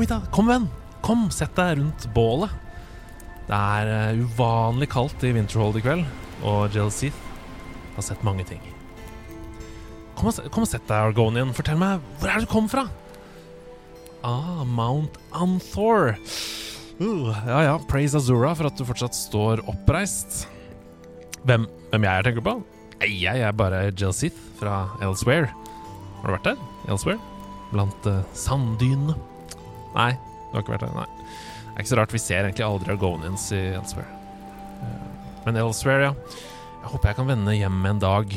Kom, hit, da. Kom, venn. Kom, sett deg rundt bålet. Det er eh, uvanlig kaldt i Winterhold i kveld, og Jill Seath har sett mange ting. Kom og, kom og sett deg, Argonian. Fortell meg, hvor er det du kom fra? Ah, Mount Anthor. Uh, ja ja, praise Azura for at du fortsatt står oppreist. Hvem, hvem jeg er, tenker på? Jeg er bare Jill Seath fra Elsewhere. Har du vært der? Elsewhere? Blant uh, sanddynene? Nei, du har ikke vært der. Nei. Det er ikke så rart, vi ser egentlig aldri Argonians i Elsewhere. Eh, Men Elsewhere, ja. Jeg håper jeg kan vende hjem en dag.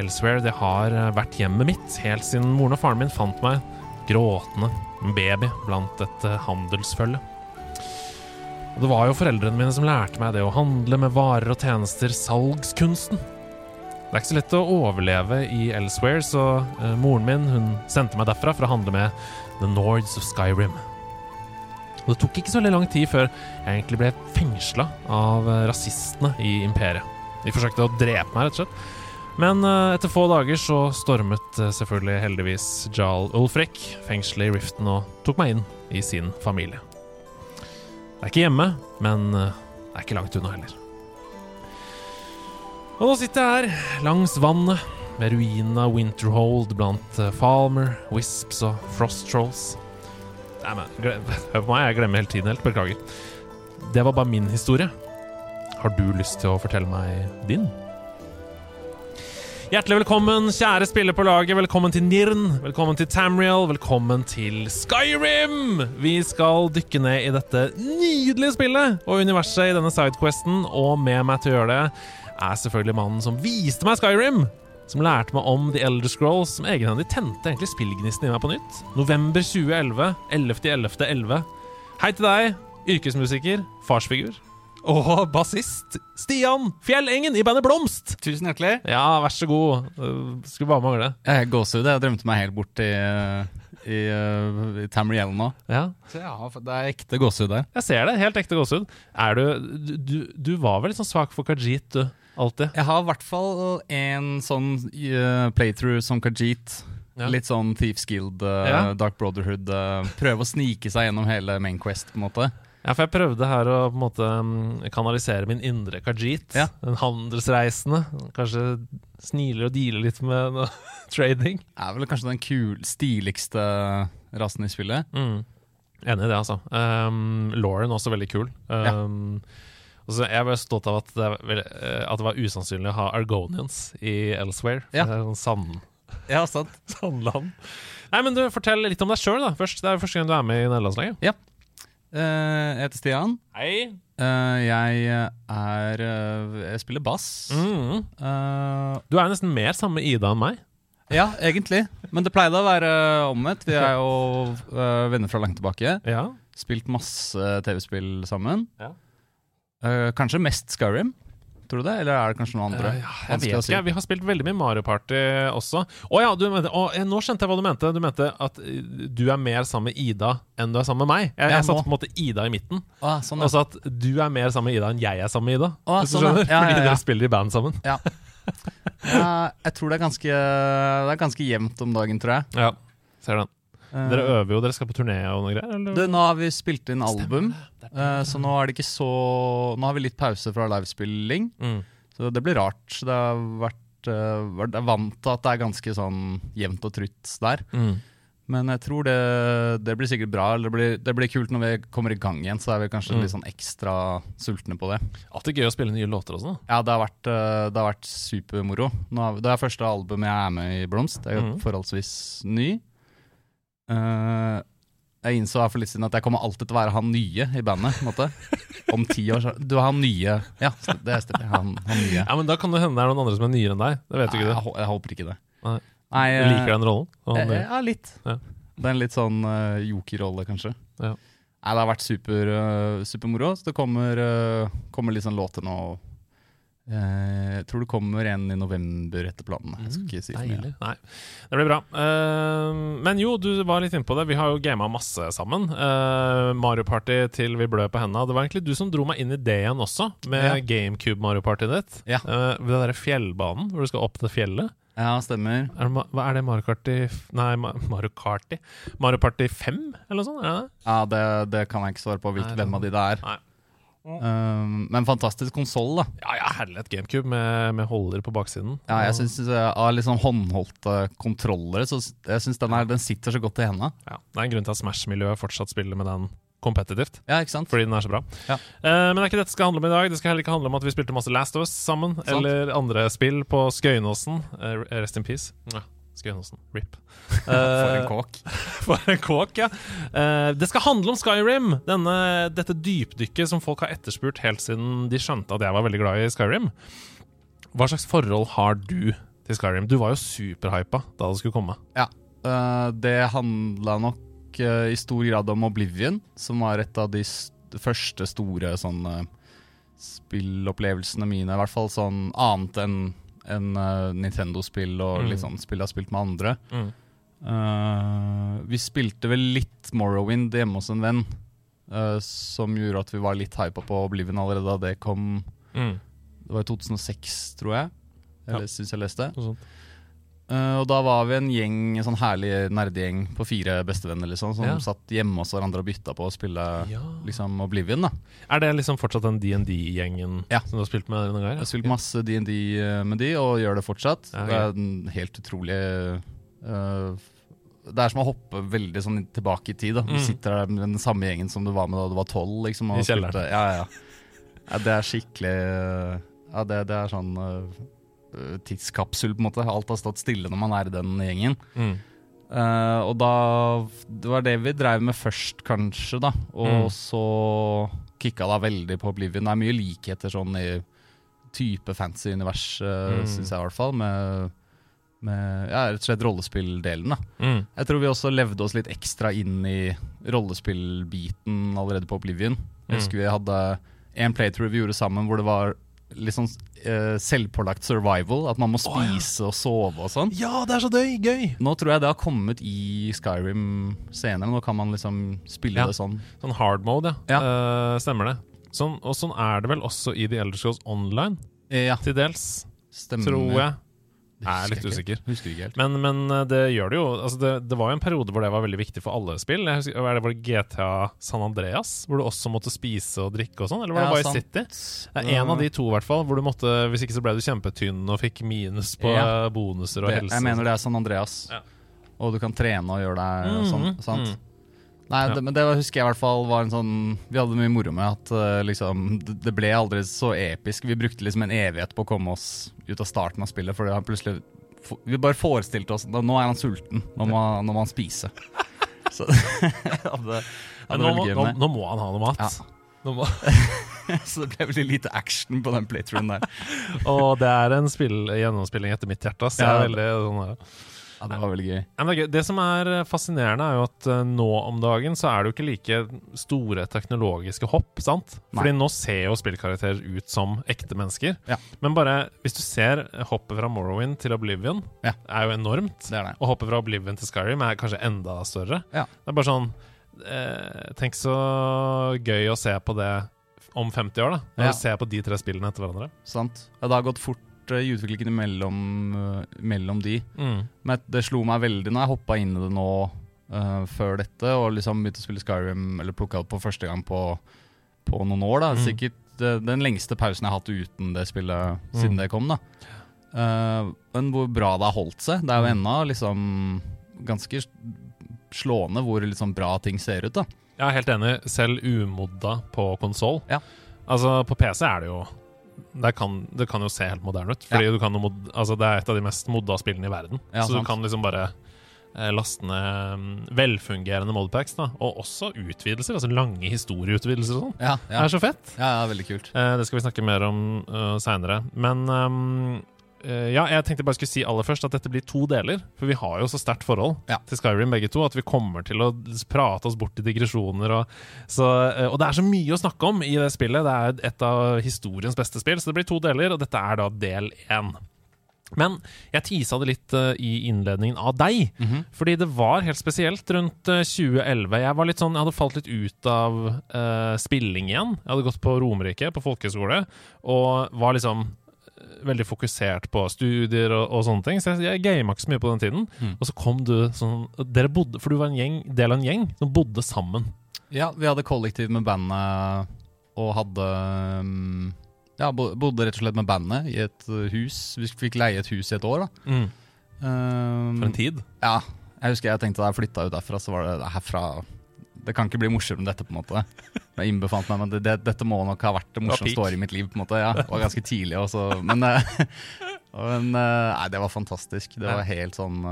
Elsewhere, det har eh, vært hjemmet mitt helt siden moren og faren min fant meg gråtende, en baby, blant et eh, handelsfølge. Og det var jo foreldrene mine som lærte meg det å handle med varer og tjenester, salgskunsten. Det er ikke så lett å overleve i Elsewhere, så moren min hun sendte meg derfra for å handle med The Nords of Skyrim. Og det tok ikke så veldig lang tid før jeg egentlig ble fengsla av eh, rasistene i imperiet. De forsøkte å drepe meg, rett og slett. Men eh, etter få dager så stormet eh, selvfølgelig heldigvis Jarl Ulfrik fengselet i Riften og tok meg inn i sin familie. Det er ikke hjemme, men det er ikke langt unna heller. Og nå sitter jeg her, langs vannet, med ruinene av Winterhold blant Falmer, Wisps og Frost Trolls. Nei, men, hør på meg, jeg glemmer hele tiden helt. Beklager. Det var bare min historie. Har du lyst til å fortelle meg din? Hjertelig velkommen, kjære spiller på laget. Velkommen til Nirn. Velkommen til Tamriel. Velkommen til Skyrim! Vi skal dykke ned i dette nydelige spillet og universet i denne sidequesten, og med meg til å gjøre det er selvfølgelig mannen som viste meg Skyrim. Som lærte meg om The Elder Scrolls, som egenhendig tente egentlig spillgnisten i meg på nytt. November 2011. 11.11.11. Hei til deg, yrkesmusiker, farsfigur. Og bassist Stian Fjell Engen i bandet Blomst. Tusen hjertelig. Ja, vær så god. Uh, Skulle bare mangle. Jeg gåsehud. Jeg drømte meg helt bort i, i, uh, i Tamriel nå. Ja, Så ja, det er ekte gåsehud der. jeg ser det. Helt ekte gåsehud. Er du, du, du Du var vel litt sånn svak for Kajit, du? Alltid? Jeg har i hvert fall en sånn uh, playthrough som Kajit. Ja. Litt sånn Thieves Guild, uh, Ja. Dark Brotherhood. uh, prøve å snike seg gjennom hele Main Quest, på en måte. Ja, for jeg prøvde her å på en måte mm, kanalisere min indre Kajit. Ja. En handelsreisende. Kanskje sniler og dealer litt med noe trading. Er vel kanskje den kul, stiligste rasen i spillet. Mm. Enig i det, altså. Um, Lauren også veldig kul. Um, og så er jeg ble stolt av at det, vel- eh, at det var usannsynlig å ha Argonians i Elsewhere. Ja. Sånn sand, Ja, sant. sandland. Nei, men du, Fortell litt om deg sjøl, da. Først, Det er jo første gang du er med i nederlandslaget. Uh, jeg heter Stian. Hei. Uh, jeg er Jeg spiller bass. Mm. Uh, Du er nesten mer samme Ida enn meg. Ja, egentlig. Men det pleide å være omvendt. Vi er jo venner fra langt tilbake. Ja. Spilt masse TV-spill sammen. Ja. Øh, kanskje mest Skyrim, tror du det? Eller er det kanskje noen andre? Uh, ja, jeg vet ikke. Vi har spilt veldig mye Mario Party også. Å ja, du mente, oh, jeg, nå skjønte jeg hva du mente. Du mente at eh, du er mer sammen med Ida enn du er sammen med meg. Jeg, Ja, jeg satte på en måte Ida i midten. Ah, sånn, ja. Altså at du er mer sammen med Ida enn jeg er sammen med Ida. Ah, hvis du sånn, ja. skjønner? Ja, ja, Fordi dere spiller i band sammen. ja. ja, jeg tror det er ganske Det er ganske jevnt om dagen, tror jeg. Ja, ser den. Eh, Dere øver jo, dere skal på turné og noe greier? Eller? du, nå har vi spilt inn album, Det eh, så nå er det ikke så Nå har vi litt pause fra livespilling, Mm. så det blir rart. Det har vært uh, vært- Jeg er vant til at det er ganske sånn jevnt og trutt der. Mm. Men jeg tror det, det blir sikkert bra. Eller det blir, det blir kult når vi kommer i gang igjen, så er vi kanskje Mm. litt sånn ekstra sultne på det. At det er gøy å spille nye låter og da. Ja, det har vært, eh, det har vært supermoro. Nå har Det er første albumet jeg er med i Blomst. Jeg er Mhm. forholdsvis ny. Eh, jeg innså for litt siden at jeg kommer alltid til å være han nye i bandet. måte. Om ti år så Du er han nye. Ja, det stemmer. Han, han nye. Ja, men Da kan det hende det er noen andre som er nyere enn deg. Det vet du ikke. det. jeg håper ikke det. Nei. Nei, Du eh, liker den rollen? Jeg, Eh, Ja, litt. Ja. Det er en litt sånn uh, jokerrolle, kanskje. Ja. Nei, det har vært super, uh, supermoro. Så det kommer, uh, kommer litt sånn låter nå. Eh, jeg tror det kommer en i november etter planene. Jeg skal ikke si for mye. Nei, det blir bra. Eh, men jo, du var litt inne på det. Vi har jo gama masse sammen. Eh, Mario Party til vi blør på henda. Det var egentlig du som dro meg inn i det igjen også, med Ja. GameCube Mario Party ditt. Ja. Ved den derre fjellbanen hvor du skal opp til fjellet. Ja, stemmer. Er det, hva er det Mario Party Nei, Mario Karti Mario Party 5, eller noe sånt? Er det det? Ja, det, det kan jeg ikke svare på hvilken hvem av de det er. Nei. Um, men fantastisk konsoll, da. Ja, ja, herlighet GameCube med, med holder på baksiden. Ja, jeg synes uh, Av sånn håndholdte kontrollere, så jeg syns den, er- den sitter så godt i hendene. ja, Det er en grunn til at Smash-miljøet fortsatt spiller med den kompetitivt. Ja, ikke sant? Fordi den er så bra. Ja. Uh, men det er ikke dette det skal handle om i dag. Det skal heller ikke handle om at vi spilte masse Last of Us sammen, Sant. eller andre spill på Skøyenåsen. Uh, rest in peace. Ja, Skøyenåsen. RIP. For en Eh, kåk. For en kåk, ja. Eh, det skal handle om Skyrim! Denne, dette dypdykket som folk har etterspurt helt siden de skjønte at jeg var veldig glad i Skyrim. Hva slags forhold har du til Skyrim? Du var jo superhypa da det skulle komme. Uh, det handla nok i stor grad om Oblivion, som var et av de st første store sånn spillopplevelsene mine. I hvert fall sånn annet enn enn, uh, Nintendo-spill og Mm. sånn spill jeg har spilt med andre. Uh, vi spilte vel litt Morrowind hjemme hos en venn, uh, som gjorde at vi var litt hypa på Oblivion allerede da det kom. Mm. Det var i 2006, tror jeg. Eller syns jeg leste. Noe sånt. Uh, og da var vi en gjeng, en sånn herlig nerdegjeng på fire bestevenner liksom, som Ja. satt hjemme hos hverandre og bytta på å spille Ja. liksom Oblivion. da Er det liksom fortsatt den DND-gjengen Ja. som du har spilt med denne gangen? Jeg har spilt masse DND uh, med de, og gjør det fortsatt. Ja, Det er en helt utrolig uh, Det er som å hoppe veldig sånn tilbake i tid. da Du Mm. sitter der med den samme gjengen som du var med da du var tolv. Liksom, I kjelleren. Ja, ja. ja, det er skikkelig Ja, det, det er sånn uh, tidskapsul, på en måte. Alt har stått stille når man er i den gjengen. Mm. Uh, og da Det var det vi drev med først, kanskje, da. Og Mm. så kicka det veldig på Oblivion. Det er mye likheter sånn i type fancy univers, uh, Mm. syns jeg i hvert fall, med, med ja, rett og slett rollespilldelen. da Mm. Jeg tror vi også levde oss litt ekstra inn i rollespillbiten allerede på Oblivion. Jeg Mm. husker vi hadde en playthrough vi gjorde sammen hvor det var litt sånn uh, selvpålagt survival. At man må Å, ja. spise og sove og sånn. Ja, det er så døy, gøy! Nå tror jeg det har kommet i Skyrim senere. Nå kan man liksom spille Ja. det sånn. Sånn hard mode, ja. Ja. Uh, stemmer det. Sånn, og sånn er det vel også i The Elder Scrolls Online, Ja, til dels, stemmer. tror jeg. Jeg er litt usikker. Husker ikke helt. Men, men eh, det gjør det jo. Altså det, det var jo en periode hvor det var veldig viktig for alle spill. Husker, var det var GTA San Andreas, hvor du også måtte spise og drikke og sånn? Eller var det Ja, Vice. City? Det er en av de to, i hvert fall. Hvor du måtte, hvis ikke så ble du kjempetynn og fikk minus på Ja. eh, bonuser og helse. jeg mener det er San Andreas. Ja. Og du kan trene og gjøre deg sånn. Mhm, Sant? mhm. Nei, Ja. det, men det husker jeg i hvert fall var en sånn Vi hadde mye moro med at uh, liksom Det ble aldri så episk. Vi brukte liksom en evighet på å komme oss ut av starten av spillet, fordi han plutselig Vi bare forestilte oss Nå er han sulten. Nå må, nå må han spise. Så hadde, hadde nå, må, nå, nå må han ha noe mat. Ja. Nå må, Så det ble veldig lite action på den playthroughen der. og det er en spill, gjennomspilling etter mitt hjerte. Så Jeg Ja, er veldig sånn der. Ja, det var veldig gøy. Ja, det, gøy. det som er eh, fascinerende, er jo at uh, nå om dagen så er det jo ikke like store teknologiske hopp. sant? Fordi nå ser jo spillkarakterer ut som ekte mennesker. Ja. Men bare hvis du ser hoppet fra Morrowind til Oblivion, Ja. er jo enormt. Det er det. Og hoppet fra Oblivion til Skyrim er kanskje enda større. Det er bare sånn eh, Tenk så gøy å se på det om 50 år, da. Når du ser på de tre spillene etter hverandre. Sant. Det har gått fort eh, i utviklingen mellom, eh, mellom de. Mm. Men det slo meg veldig når jeg hoppa inn i det nå uh, før dette, og liksom begynte å spille Skyrim, eller plukka opp på første gang på, på noen år. da Mm. Sikkert uh, den lengste pausen jeg har hatt uten det spillet Mm. siden det kom. da Uh, Men hvor bra det har holdt seg. Det er jo Mm. ennå liksom ganske slående hvor liksom bra ting ser ut. da Jeg er helt enig. Selv umodda på konsoll. Ja. Altså, på PC er det jo det kan, det kan jo se helt moderne ut. Fordi Ja. du kan mod, altså Det er et av de mest modda spillene i verden. Ja, så sant. du kan liksom bare eh, laste ned mm, velfungerende modpacks. da Og også utvidelser. Altså lange historieutvidelser og sånn. Ja, Det er så fett. ja, ja veldig kult. Eh, det skal vi snakke mer om uh, seinere. Men eh, ja, jeg tenkte bare skulle si aller først at dette blir to deler. For vi har jo så sterkt forhold Ja. til Skyrim begge to at vi kommer til å prate oss bort i digresjoner. Og, så, eh, og det er så mye å snakke om i det spillet. Det er et av historiens beste spill, så det blir to deler, og dette er da del én. Men jeg tisa det litt eh, i innledningen av deg. Mhm. Fordi det var helt spesielt rundt eh, 2011. Jeg var litt sånn, jeg hadde falt litt ut av uh, spilling igjen. Jeg hadde gått på Romerike, på folkehøyskole, og var liksom veldig fokusert på studier og, og sånne ting, så jeg, jeg gama ikke så mye på den tiden. Mm. Og så kom du sånn Dere bodde For du var en gjeng, del av en gjeng som bodde sammen. Ja, vi hadde kollektiv med bandet og hadde um, Ja, bodde rett og slett med bandet i et uh, hus. Vi fikk leie et hus i et år, da. Um, For en tid. Ja. Jeg husker jeg tenkte da jeg flytta ut derfra, så var det herfra Det kan ikke bli morsommere enn dette, på en måte. Jeg innbefant meg, men det, det, dette må nok ha vært det morsomste året i mitt liv, på en måte. Ja, det var ganske tidlig også, men, eh, men eh, Nei, det var fantastisk. Det var helt sånn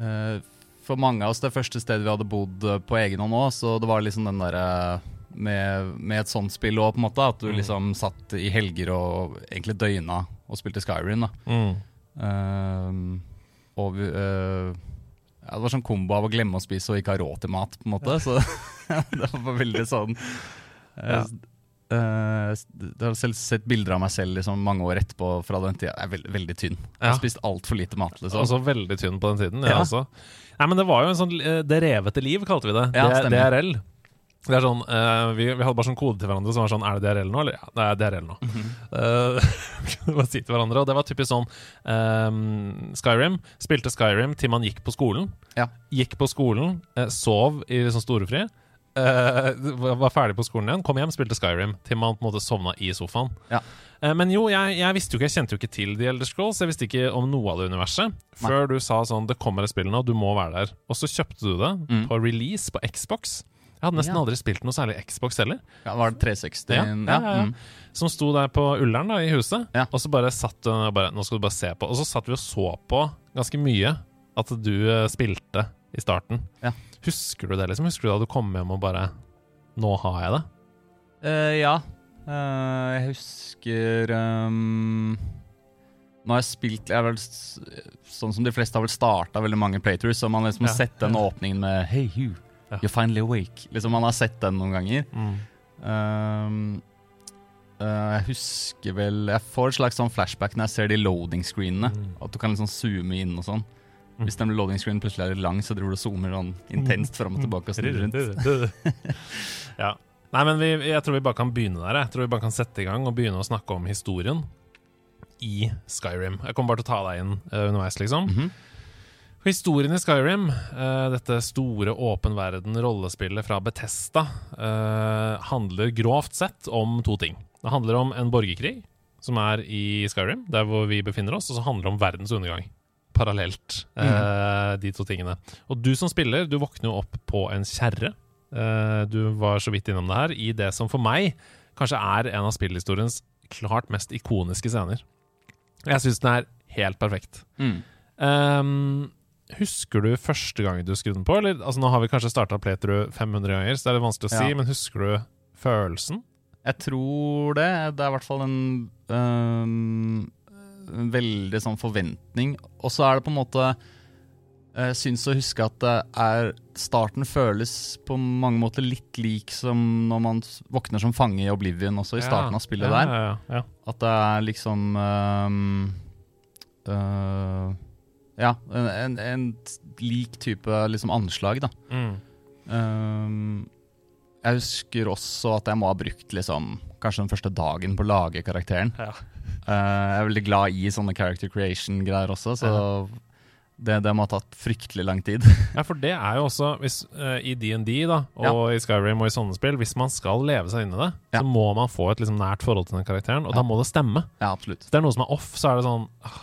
eh, For mange av oss, det første stedet vi hadde bodd på egen hånd òg, så det var liksom den derre med, med et sånt spill òg, på en måte. At du Mm. liksom satt i helger og egentlig døgna og spilte Skyrim. da Mm. Uh, og vi, eh, ja, Det var sånn kombo av å glemme å spise og ikke ha råd til mat, på en måte. Så det var veldig sånn Ja. eh, eh, Jeg har selv sett bilder av meg selv liksom, mange år etterpå fra den tida. Jeg er veldig, veldig tynn. Jeg Ja. har spist altfor lite mat. liksom Også veldig tynn på den tiden. Ja. Nei, men det var jo en sånn eh, Det revete liv, kalte vi det. Ja, det. DRL. Det er sånn, uh, vi, vi hadde bare sånn kode til hverandre som var sånn Er det DRL nå, eller? Ja, det er DRL nå. Mhm. Eh, kunne bare si til hverandre Og det var typisk sånn um, Skyrim. Spilte Skyrim til man gikk på skolen. Ja. Gikk på skolen, uh, sov i sånn storefri. eh, var ferdig på skolen igjen, kom hjem, spilte Skyrim til man på en måte sovna i sofaen. Ja. Men jo, jeg, jeg visste jo ikke, jeg kjente jo ikke til The Elder Scrolls. Jeg visste ikke om noe av det universet før du sa sånn Det kommer et spill nå, du må være der. Og så kjøpte du det Mm. på release på Xbox. Jeg hadde nesten Ja. aldri spilt noe særlig Xbox heller. Ja, Var det 360? Ja, ja, ja, ja. mm. Som sto der på Ullern da, i huset. Ja. Og så bare satt bare, Nå skal du bare se på. Og så satt vi og så på ganske mye at du eh, spilte i starten. Ja. Husker du det? liksom? Husker du da du kom hjem og bare Nå har jeg det. Uh, ja. Uh, jeg husker um Nå har jeg spilt jeg vel, Sånn som de fleste har vel starta veldig mange playthroughs, så man liksom har sett den åpningen med Hey you, Ja. you're finally awake. Liksom Man har sett den noen ganger. Mm. Um, uh, jeg husker vel Jeg får et slags sånn flashback når jeg ser de loading-screenene. Mm. At du kan liksom zoome inn og sånn. Mm. Hvis den loading-screenen plutselig er litt lang, så driver du og zoomer sånn intenst fram og tilbake. og snurrer rundt. ja. Nei, men vi, jeg tror vi bare kan begynne der. Jeg tror vi bare kan sette i gang og begynne å snakke om historien i Skyrim. Jeg kommer bare til å ta deg inn uh, underveis, liksom. Mhm. For Historien i Skyrim, eh, dette store åpen verden-rollespillet fra Betesta, eh, handler grovt sett om to ting. Det handler om en borgerkrig, som er i Skyrim, der hvor vi befinner oss, og så handler det om verdens undergang. Parallelt, mm. de to tingene. Og du som spiller, du våkner jo opp på en kjerre. Du var så vidt innom det her, i det som for meg kanskje er en av spillhistoriens klart mest ikoniske scener. Jeg syns den er helt perfekt. Mm. Ehm, husker du første gang du skrudde den på? Eller, altså, nå har vi kanskje starta playthrough 500 ganger, så det er litt vanskelig å si, Ja. men husker du følelsen? Jeg tror det. Det er i hvert fall en, en veldig sånn forventning. Og så er det på en måte Jeg syns å huske at det er Starten føles på mange måter litt lik som når man våkner som fange i Oblivion også, i starten av spillet ja. Ja, ja, der. At det er liksom øhm, øh, Ja, en, en, en lik type liksom anslag, da. Mm. Um, jeg husker også at jeg må ha brukt liksom kanskje den første dagen på å lage karakteren. Ja. Uh, jeg er veldig glad i sånne character creation-greier også, så det, det må ha tatt fryktelig lang tid. ja, for det er jo også hvis, uh, I DND da, og i Skyrim og i sånne spill, hvis man skal leve seg inn i det, Ja. så må man få et liksom, nært forhold til den karakteren, og Ja. da må det stemme. ja, absolutt. Hvis det er noe som er off, så er det sånn ah,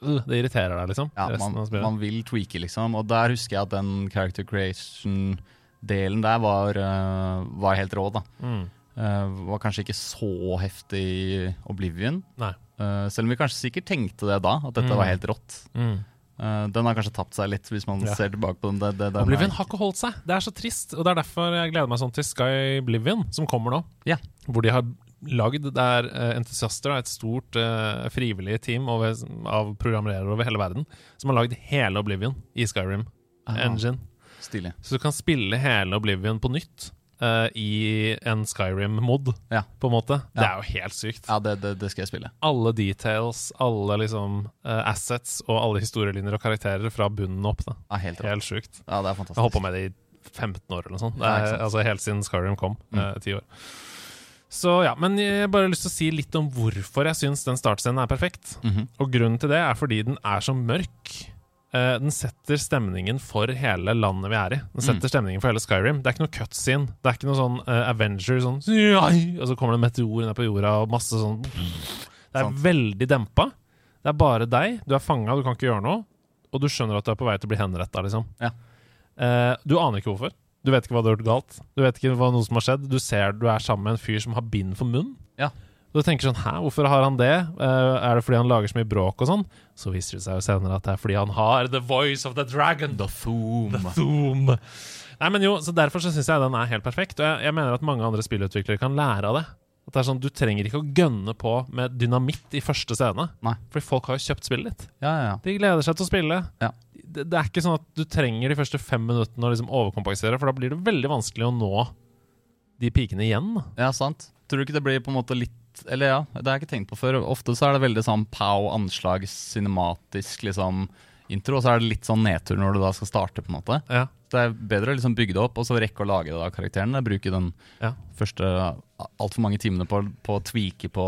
Det irriterer deg, liksom. Ja, man, man vil tweake, liksom. Og der husker jeg at den character creation-delen der var, eh, var helt rå, da. Mm. Uh, var kanskje ikke så heftig i Oblivion. Eh, selv om vi kanskje sikkert tenkte det da, at dette Mm. var helt rått. Mm. Uh, den har kanskje tapt seg litt, hvis man Ja. ser tilbake på den. Det, det, den Oblivion har ikke holdt seg. Det er så trist. Og det er derfor jeg gleder meg sånn til Sky Oblivion, som kommer nå. Ja. Hvor de har lagd Det er eh, entusiaster, et stort eh, frivillig team over, av programmerere over hele verden, som har lagd hele Oblivion i Skyrim Aha. Engine. Stilig. Så du kan spille hele Oblivion på nytt Uh, i en Skyrim-mod, Ja. på en måte. Det er jo helt sykt. Ja, det, det, det skal jeg spille. Alle details, alle liksom uh, assets og alle historielinjer og karakterer fra bunnen opp. Da. Ja, helt. Helt sjukt. Ja, det er Jeg har fantastisk. holdt på med det i 15 år eller noe sånt. Det Ja, er, altså Helt siden Skyrim kom. Mm. eh, Ti år. Så ja, Men jeg har bare lyst til å si litt om hvorfor jeg syns den startscenen er perfekt. Mhm. Og grunnen til det er fordi den er så mørk. Uh, den setter stemningen for hele landet vi er i. Den setter stemningen for hele Skyrim. Det er ikke noe cutscene. Det er ikke noe sånn uh, Avenger sånn Og så kommer det en meteor ned på jorda, og masse sånn Det er Sant. veldig dempa. Det er bare deg. Du er fanga, du kan ikke gjøre noe. Og du skjønner at du er på vei til å bli henretta, liksom. Ja. Uh, du aner ikke hvorfor. Du vet ikke hva du har gjort galt. Du vet ikke hva noe som har skjedd. Du ser du er sammen med en fyr som har bind for munn. Ja. Du tenker sånn Hæ, hvorfor har han det? Eh, er det fordi han lager så mye bråk og sånn? Så viser det seg jo senere at det er fordi han har The Voice of the Dragon. The Foom. Zoom. Nei, men jo, så Derfor så syns jeg den er helt perfekt. Og jeg, jeg mener at mange andre spillutviklere kan lære av det. At det er sånn, Du trenger ikke å gønne på med dynamitt i første scene. Nei. Fordi folk har jo kjøpt spillet ditt. Ja, ja, ja. De gleder seg til å spille. Ja. Det, det er ikke sånn at du trenger de første fem minuttene å liksom overkompensere, for da blir det veldig vanskelig å nå de pikene igjen. Ja, sant. Tror du ikke det blir på en måte litt Eller ja, det har jeg ikke tenkt på før. Ofte så er det veldig sånn pow, anslag, cinematisk liksom intro, og så er det litt sånn nedtur når du da skal starte, på en måte. Ja. Det er bedre å liksom bygge det opp, og så rekke å lage det av karakterene. Bruke den Ja. første altfor mange timene på, på å tweake på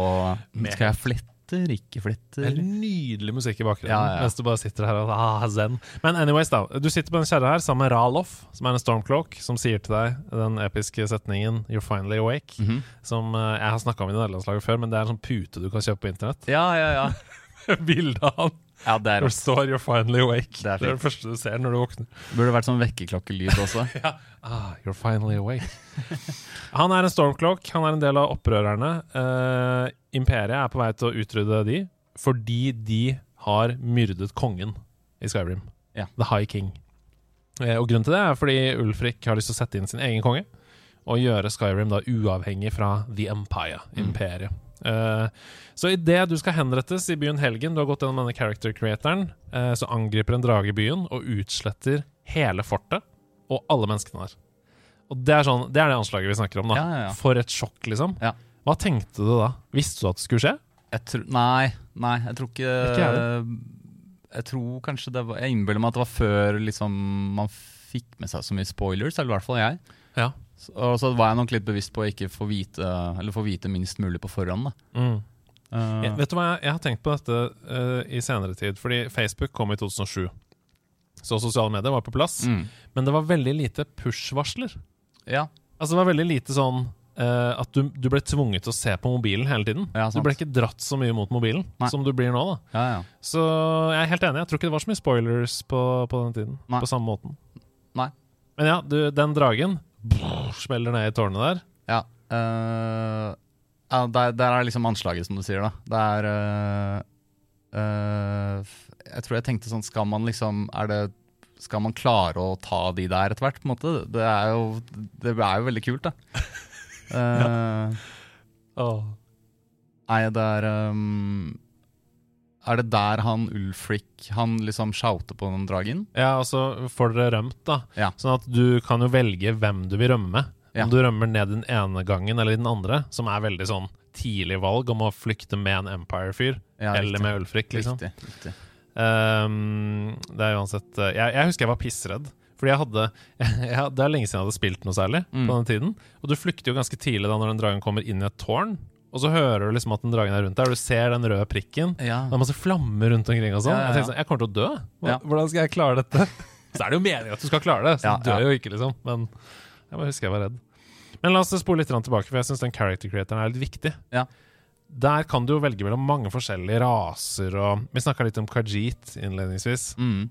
Skal jeg fletter, ikke fletter? er nydelig musikk i bakgrunnen Ja, ja, mens du bare sitter her og ah, zen. Men anyways, da. Du sitter på den kjerra her sammen med Ralof, som er en stormcloak, som sier til deg den episke setningen 'You're finally awake'. Mhm. Som uh, jeg har snakka om i nederlandslaget før, men det er en sånn pute du kan kjøpe på internett. Ja, ja, ja. Bildet av han. Ja, det er Hvor det står 'You're finally awake'. Det er Det er det første du ser når du våkner. Burde vært sånn vekkerklokkelyd også. Ja. Ah, you're finally awake. han er en stormclock, Han er en del av opprørerne. Uh, imperiet er på vei til å utrydde de fordi de har myrdet kongen i Skyrim. Ja. The High King. Uh, og grunnen til det er fordi Ulfrik har lyst til å sette inn sin egen konge og gjøre Skyrim da uavhengig fra The Empire, Mm. Eh, så idet du skal henrettes i byen Helgen, du har gått gjennom denne character creatoren, eh, så angriper en drage byen og utsletter hele fortet og alle menneskene der. Og det er, sånn, det er det anslaget vi snakker om, da. Ja, ja, ja. For et sjokk, liksom. Ja. Hva tenkte du da? Visste du at det skulle skje? Tror, nei, nei, jeg tror ikke Ikke Jeg tror kanskje det var Jeg innbiller meg at det var før liksom, man fikk med seg så mye spoilers, eller i hvert fall jeg. Ja. Så, og så var jeg nok litt bevisst på å ikke få vite Eller få vite minst mulig på forhånd. Mm. Uh, Jeg, vet du hva, jeg, jeg har tenkt på dette uh, i senere tid, fordi Facebook kom i 2007. Så sosiale medier var på plass. mm, Men det var veldig lite push-varsler. ja, Altså Det var veldig lite sånn uh, at du, du ble tvunget til å se på mobilen hele tiden. Ja, du ble ikke dratt så mye mot mobilen Nei. som du blir nå. da ja, ja. Så jeg er helt enig. Jeg tror ikke det var så mye spoilers på, på den tiden. Nei. På samme måten. Nei. Men ja, du, den dragen brrr, smeller ned i tårnet der. ja. Uh, ja der, der er liksom anslaget, som du sier. da Det er uh, uh, Jeg tror jeg tenkte sånn Skal man liksom Er det skal man klare å ta de der etter hvert? på en måte? Det er jo, det er jo veldig kult, da. Eh, Nei, det er um, Er det der han Ulfric Han liksom shouter på den dragen? Ja, og så får dere rømt, da. Ja. Sånn at du kan jo velge hvem du vil rømme med. Ja. Om du rømmer ned den ene gangen eller den andre, som er veldig sånn tidlig valg om å flykte med en Empire-fyr, Ja, eller riktig. med Ulfric, liksom. Riktig, riktig. Ehm, det er uansett eh, jeg, jeg husker jeg var pissredd. Fordi jeg hadde, jeg, Det er lenge siden jeg hadde spilt noe særlig. Mm. på den tiden Og du flykter jo ganske tidlig da når den dragen kommer inn i et tårn. Og så hører du liksom at den dragen er rundt deg, og du ser den røde prikken. Ja. Det er masse flammer rundt omkring og sånn. Jeg tenkte sånn, jeg kommer til å dø. Hvordan skal jeg klare dette? så er det jo meningen at du skal klare det, så du dør jo ikke, liksom. Men jeg bare husker jeg var redd. Men la oss spole litt tilbake, for jeg syns den character creatoren er litt viktig. Ja. Der kan du jo velge mellom mange forskjellige raser, og vi snakka litt om Khajiit innledningsvis. Mm.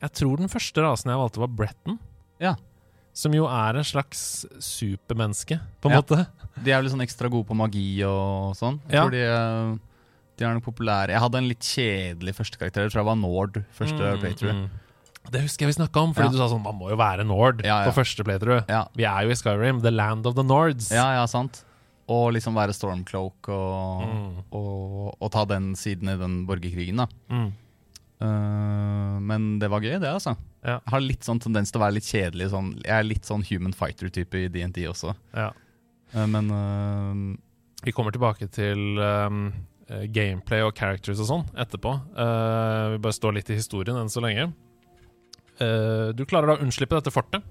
Jeg tror den første rasen jeg valgte, var Bretton. Ja. Som jo er en slags supermenneske, på en Ja. måte. De er vel sånn ekstra gode på magi og sånn. Jeg Ja. tror de, eh, de er nok populære. Jeg hadde en litt kjedelig første karakter. Jeg tror jeg var Nord første Mm, playthrough. mm. Det husker jeg vi snakka om, fordi Ja. du sa sånn Man må jo være Nord Ja, på første playthrough. Ja. Vi er jo i Skyrim, the land of the Nords. ja, ja, sant. Og liksom være Stormcloak og, Mm. og, og ta den siden i den borgerkrigen, da. Mm. Eh, men det var gøy, det, altså. Ja. Jeg har litt sånn tendens til å være litt kjedelig. Sånn, jeg er litt sånn human fighter-type i DNT også. Ja. Uh, men uh, Vi kommer tilbake til um, gameplay og characters og sånn etterpå. Vi bare står litt i historien enn så lenge. Du klarer da å unnslippe dette fortet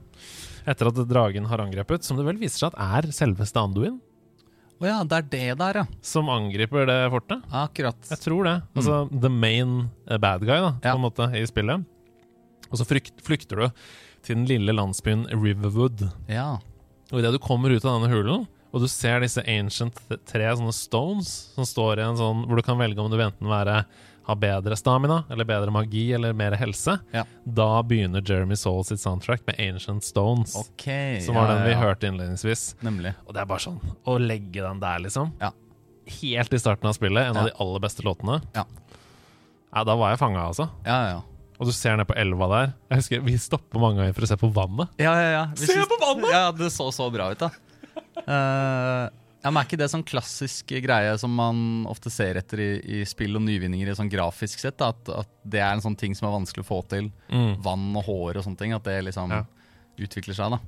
etter at dragen har angrepet, som det vel viser seg at er selveste Anduin. Å ja, det er det der, ja. som angriper det fortet. Akkurat. Jeg tror det. Altså the main eh, bad guy da, Mm. På en måte i spillet. Og så frykt, flykter du til den lille landsbyen Riverwood. Ja. Og idet du kommer ut av denne hulen, og du ser disse ancient tre sånne stones som står i en sånn hvor du kan velge om du vil enten være ha bedre stamina, eller bedre magi, eller mer helse, Ja. da begynner Jeremy Soul sitt soundtrack med Ancient Stones. Okay, Som ja, var den vi ja, ja. hørte innledningsvis. Nemlig. Og det er bare sånn å legge den der, liksom. Ja. Helt i starten av spillet, en av de aller beste låtene. Ja. Ja, da var jeg fanga, altså. Ja, ja. Og du ser ned på elva der. Jeg husker Vi stopper mange ganger for å se på vannet. Ja, ja, ja. Vi Se på vannet! Ja, det så så bra ut, da. Eh, ja, men Er ikke det sånn klassisk greie som man ofte ser etter i, i spill og nyvinninger i sånn grafisk sett? At, at det er en sånn ting som er vanskelig å få til. Mm. Vann og hår og sånne ting. At det liksom Ja. utvikler seg. da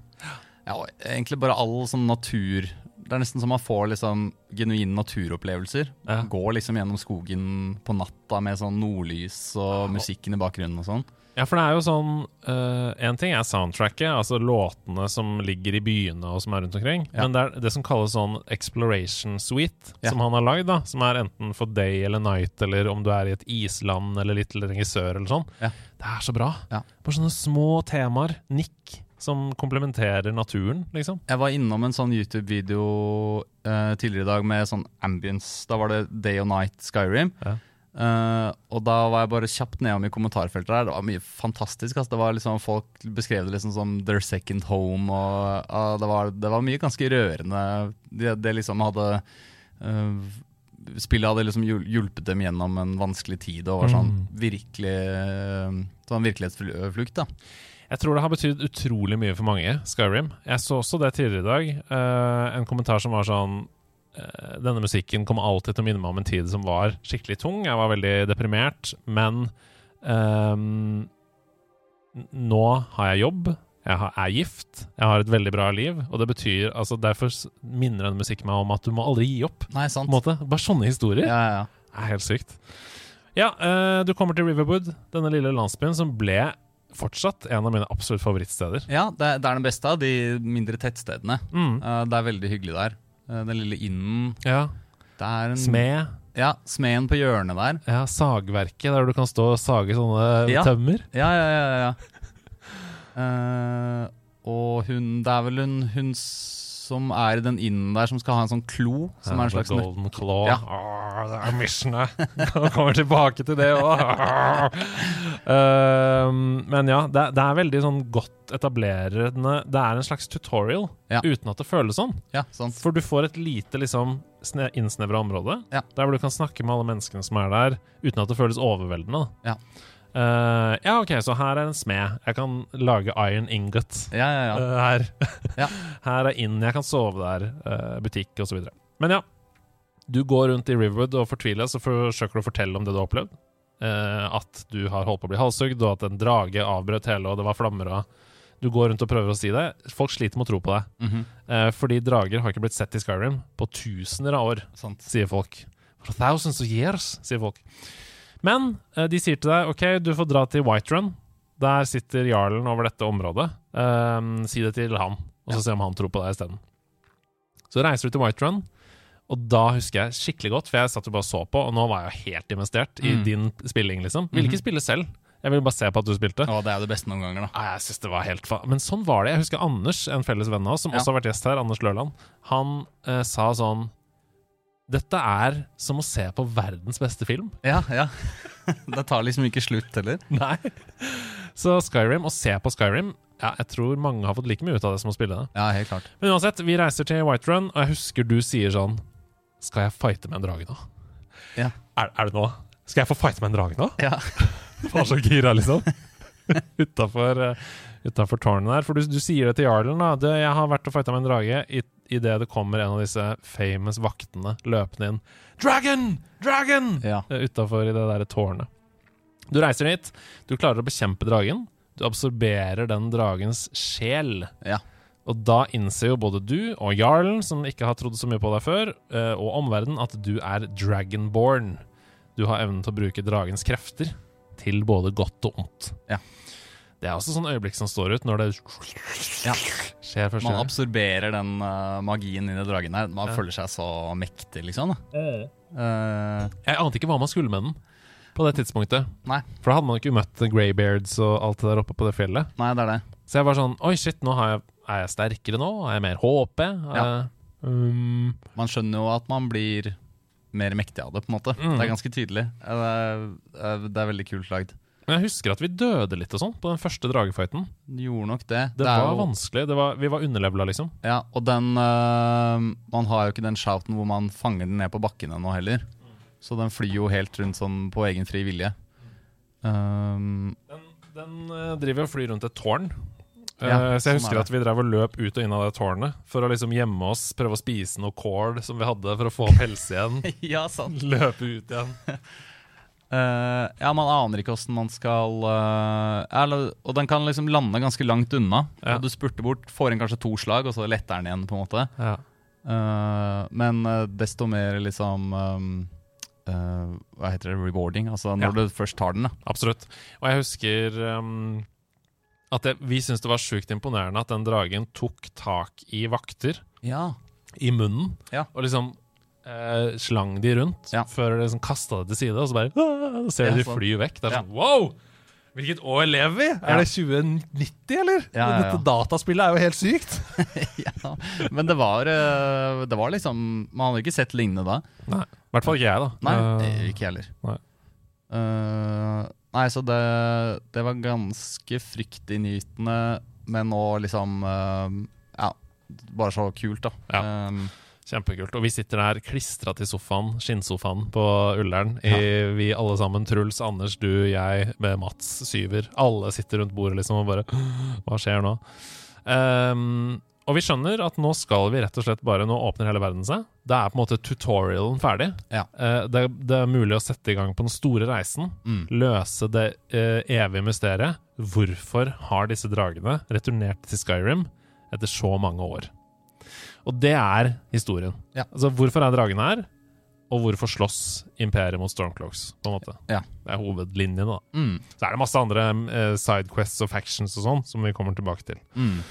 Ja, og Egentlig bare all sånn natur Det er nesten som man får liksom genuine naturopplevelser. Ja. Går liksom gjennom skogen på natta med sånn nordlys og musikken i bakgrunnen og sånn. Ja, for det er jo sånn Én ting er soundtracket, altså låtene som ligger i byene og som er rundt omkring. Ja. Men det er det som kalles sånn exploration suite, Ja. som han har lagd. da Som er enten for day eller night, eller om du er i et island eller litt lenger sør eller sånn. Ja. Det er så bra. Bare sånne små temaer. Nikk. Som komplementerer naturen, liksom. Jeg var innom en sånn YouTube-video uh, tidligere i dag med sånn ambience. Da var det Day og Night Skyrim. Ja. Eh, og da var jeg bare kjapt nedom i kommentarfeltet der. Det var mye fantastisk. Altså. Det var liksom Folk beskrev det liksom som their second home. Og, uh, det, var, det var mye ganske rørende. Det, det liksom hadde uh, Spillet hadde liksom hjulpet dem gjennom en vanskelig tid og var sånn virkelig eh, Sånn virkelighetsflukt. da Jeg tror det har betydd utrolig mye for mange, Skyrim. Jeg så også det tidligere i dag. eh, en kommentar som var sånn Denne musikken kommer alltid til å minne meg om en tid som var skikkelig tung. Jeg var veldig deprimert, men um, nå har jeg jobb. Jeg har, er gift, jeg har et veldig bra liv, og det betyr altså Derfor minner denne musikken meg om at du må aldri gi opp. Nei, sant. Bare sånne historier. Ja, ja, ja. Er helt sykt. Ja, uh, du kommer til Riverwood, denne lille landsbyen som ble fortsatt en av mine absolutt favorittsteder. ja det, er- det er den beste av de mindre tettstedene. Mm. Uh, det er veldig hyggelig der. Eh, den lille innen. Ja. En Smed. Ja, smeden på hjørnet der. Ja, sagverket, der du kan stå og sage sånne Ja. tømmer. Ja, ja, ja. ja. uh, og hun Det er vel hun, hun som er den innen der, som skal ha en sånn klo. Som er en slags nøk- Golden Claw. Ja. Åh, det er missionet. Kommer tilbake til det òg. men ja, det, det er veldig sånn godt etablerende Det er en slags tutorial, Ja. uten at det føles sånn. Ja, sant. For du får et lite liksom sne- innsnevra område, Ja. der hvor du kan snakke med alle menneskene som er der, uten at det føles overveldende. Ja. Eh, ja, ok, så her er en smed. Jeg kan lage iron ingot. Ja, ja, ja. Uh, her. Ja. her er inn, jeg kan sove der, uh, butikk osv. Men ja, du går rundt i Riverwood og fortviler, så forsøker du å fortelle om det du har opplevd. At du har holdt på å bli halshugd, og at en drage avbrøt hele, og det var flammer og Du går rundt og prøver å si det. Folk sliter med å tro på deg. Mhm, Eh, fordi drager har ikke blitt sett i Skyrim på tusener av år, Sant. sier folk. For thousands of years, sier folk. Men eh, de sier til deg OK, du får dra til Whiterun. Der sitter jarlen over dette området. Eh, si det til han, og så se om han tror på deg isteden. Så reiser du til Whiterun, og da husker jeg skikkelig godt, for jeg satt jo bare og så på, og nå var jeg helt investert i Mm. din spilling, liksom. Ville ikke spille selv. Jeg ville bare se på at du spilte. Å, det er det beste noen ganger, da. Nei, Jeg synes det var helt fa Men sånn var det. Jeg husker Anders, en felles venn av oss, som Ja. også har vært gjest her, Anders Løland. Han eh, sa sånn Dette er som å se på verdens beste film. Ja, ja. det tar liksom ikke slutt heller. Nei. Så Skyrim, å se på Skyrim ja, Jeg tror mange har fått like mye ut av det som å spille det. Ja, helt klart. Men uansett, vi reiser til Whiterun, og jeg husker du sier sånn Skal jeg fighte med en drage nå? Ja. Er, er det nå? Skal jeg få fighte med en drage nå? Ja. Var så gira, liksom. Utafor uh, tårnet der. For du, du sier det til jarlen. da du, 'Jeg har vært og fighta med en drage' i idet det kommer en av disse famous vaktene løpende inn. 'Dragon! Dragon!' Ja. uh, utafor i det der tårnet. Du reiser dit. Du klarer å bekjempe dragen. Du absorberer den dragens sjel. Ja. Og da innser jo både du og jarlen, som ikke har trodd så mye på deg før, eh, og omverdenen, at du er dragonborn. Du har evnen til å bruke dragens krefter til både godt og ondt. Ja. Det er også sånn øyeblikk som står ut når det Ja. skjer først. Man absorberer den uh, magien inni dragen her. Man Ja. føler seg så mektig, liksom. Da. Uh, Jeg ante ikke hva man skulle med den på det tidspunktet. nei, For da hadde man ikke møtt Greybeards og alt det der oppe på det fjellet. nei, det er det. Så jeg var sånn Oi, shit, nå har jeg, er jeg sterkere nå? Er jeg mer HP? Ja. Eh, um, Man skjønner jo at man blir mer mektig av det, på en måte. Mm. Det er ganske tydelig. Det er, det er veldig kult lagd. Men jeg husker at vi døde litt og sånn på den første dragefighten. De gjorde nok det. Det, det var jo- vanskelig. Det var, vi var underlevela, liksom. Ja, og den eh, Man har jo ikke den shouten hvor man fanger den ned på bakken ennå heller. Så den flyr jo helt rundt sånn på egen fri vilje. Um, Den, den eh, driver og flyr rundt et tårn. Eh, Ja, så jeg sånn husker sånn at vi drev og løp ut og inn av det tårnet for å liksom gjemme oss, prøve å spise noe kål som vi hadde for å få opp helse igjen. ja, sant. Løpe ut igjen. Eh, ja, man aner ikke åssen man skal uh, eller, Og den kan liksom lande ganske langt unna. Ja. Og du spurter bort, får inn kanskje to slag, og så letter den igjen, på en måte. Ja. Uh, men eh, desto mer liksom um, eh, Hva heter det? Rewarding. Altså når Ja. du først tar den, da. Absolutt. Og jeg husker um, at det, vi syntes det var sjukt imponerende at den dragen tok tak i vakter Ja. i munnen Ja. og liksom eh, slang de rundt Ja. før de liksom kasta det til side, og så bare «Ah!» så ser Ja, de fly vekk. Det er sånn wow! Hvilket år lever vi? Er det 2090, eller? Dette dataspillet er jo helt sykt. ja. Men det var, eh, det var liksom Man hadde ikke sett lignende da. Nei, I hvert fall ikke jeg, da. Nei, Eh, ikke jeg heller. nei. Uh, nei, så det, det var ganske fryktinngytende, men nå liksom uh, Ja, bare så kult, da. Ja. Um, Kjempekult. Og vi sitter der klistra til sofaen, skinnsofaen på Ullern. I, Vi alle sammen, Truls, Anders, du, jeg, med Mats, Syver. Alle sitter rundt bordet liksom og bare Hva skjer nå? Um, og vi skjønner at nå skal vi rett og slett bare Nå åpner hele verden seg. Da er på en måte tutorialen ferdig. Ja. Eh, det, det er mulig å sette i gang på den store reisen. mm. Løse det uh, evige mysteriet. Hvorfor har disse dragene returnert til Skyrim etter så mange år? Og det er historien. Ja. Altså, hvorfor er dragene her? Og hvorfor slåss imperiet mot Stormclocks? på en måte. Ja. Det er hovedlinjen. da. Mm. Så er det masse andre eh, sidequests og factions og sånn, som vi kommer tilbake til. Mm.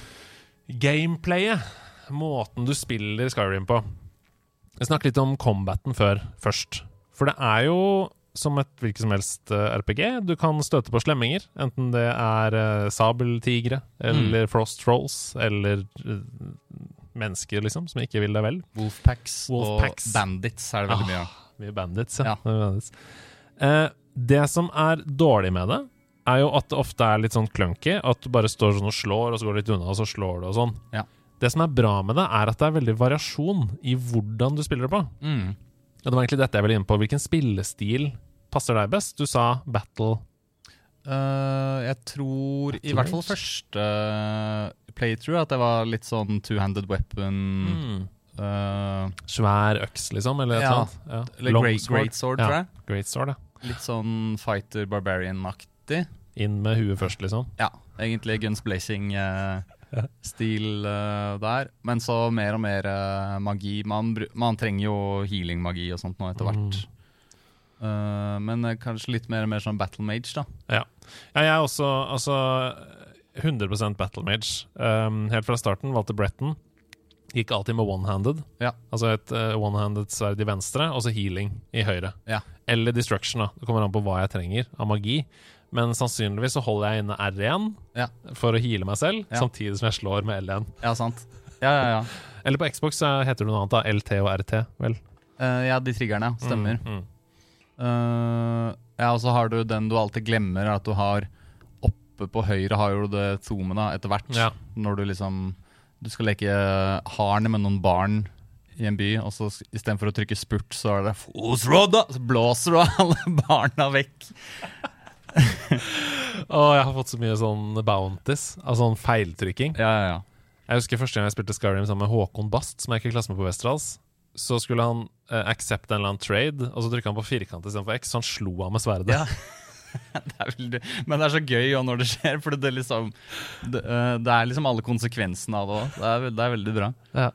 Gameplayet, måten du spiller Skyrim på. Jeg snakket litt om combaten før, først. For det er jo som et hvilket som helst eh, RPG. Du kan støte på slemminger, enten det er uh, sabeltigre eller frost trolls eller mennesker, liksom, som ikke vil deg vel. Wolfpacks, Wolfpacks. og bandits er det veldig mye av. Mye bandits, ja. Ja. Mye bandits. Eh, det som er dårlig med det, er jo at det ofte er litt sånn clunky. At du bare står sånn og slår, og så går du litt unna, og så slår du og sånn. Ja. Det som er bra med det, er at det er veldig variasjon i hvordan du spiller det på. Mm. Og det var egentlig dette jeg ville inn på. Hvilken spillestil passer deg best? Du sa battle. Uh, jeg tror i hvert fall første playthrough at det var litt sånn two-handed weapon Mm. Uh, Svær øks, liksom? Eller Ja. eller annet? Ja. Great, great sword, Ja. tror jeg. Great sword, ja. Litt sånn fighter barbarian-aktig. Inn med huet først, liksom. Ja, egentlig Guns Blazing-stil Ja. der. Men så mer og mer eh, magi. Man, man trenger jo healing-magi og sånt nå etter Mm. hvert. Eh, men eh, kanskje litt mer, mer sånn battle mage, da. Ja, jeg er også altså 100% battle mage. Um, helt fra starten valgte Bretton. Gikk alltid med one-handed. Ja. Altså et uh, one-handed sverd i venstre, og så healing i høyre. Ja. Eller destruction, da. Det kommer an på hva jeg trenger av magi. Men sannsynligvis så holder jeg inne R1 Ja. for å heale meg selv, samtidig som jeg slår med L1. Ja, sant. Ja, ja, ja. Eller på Xbox så heter det noe annet, da. LT og RT, vel. Uh, ja, de triggerne. Stemmer. Mm, mm. Uh, ja, og så har du den du alltid glemmer, er at du har oppe på høyre har jo det zoomet da, etter hvert. Ja. Når du liksom Du skal leke harn med noen barn i en by, og så istedenfor å trykke spurt, så er det! Så blåser du alle barna vekk. og jeg har fått så mye sånn bounties, altså sånn feiltrykking. Ja, ja, ja. Jeg husker første gang jeg spilte Skyrim sammen med Håkon Bast, som jeg gikk i klasse med på Westerdals. Så skulle han eh, accept en eller annen trade, og så trykka han på firkant istedenfor X, så han slo av med sverdet. Ja. det veldig, men det er så gøy òg når det skjer, for det liksom Det, eh, det er liksom alle konsekvensene av det òg. Det, det er veldig bra. Ja.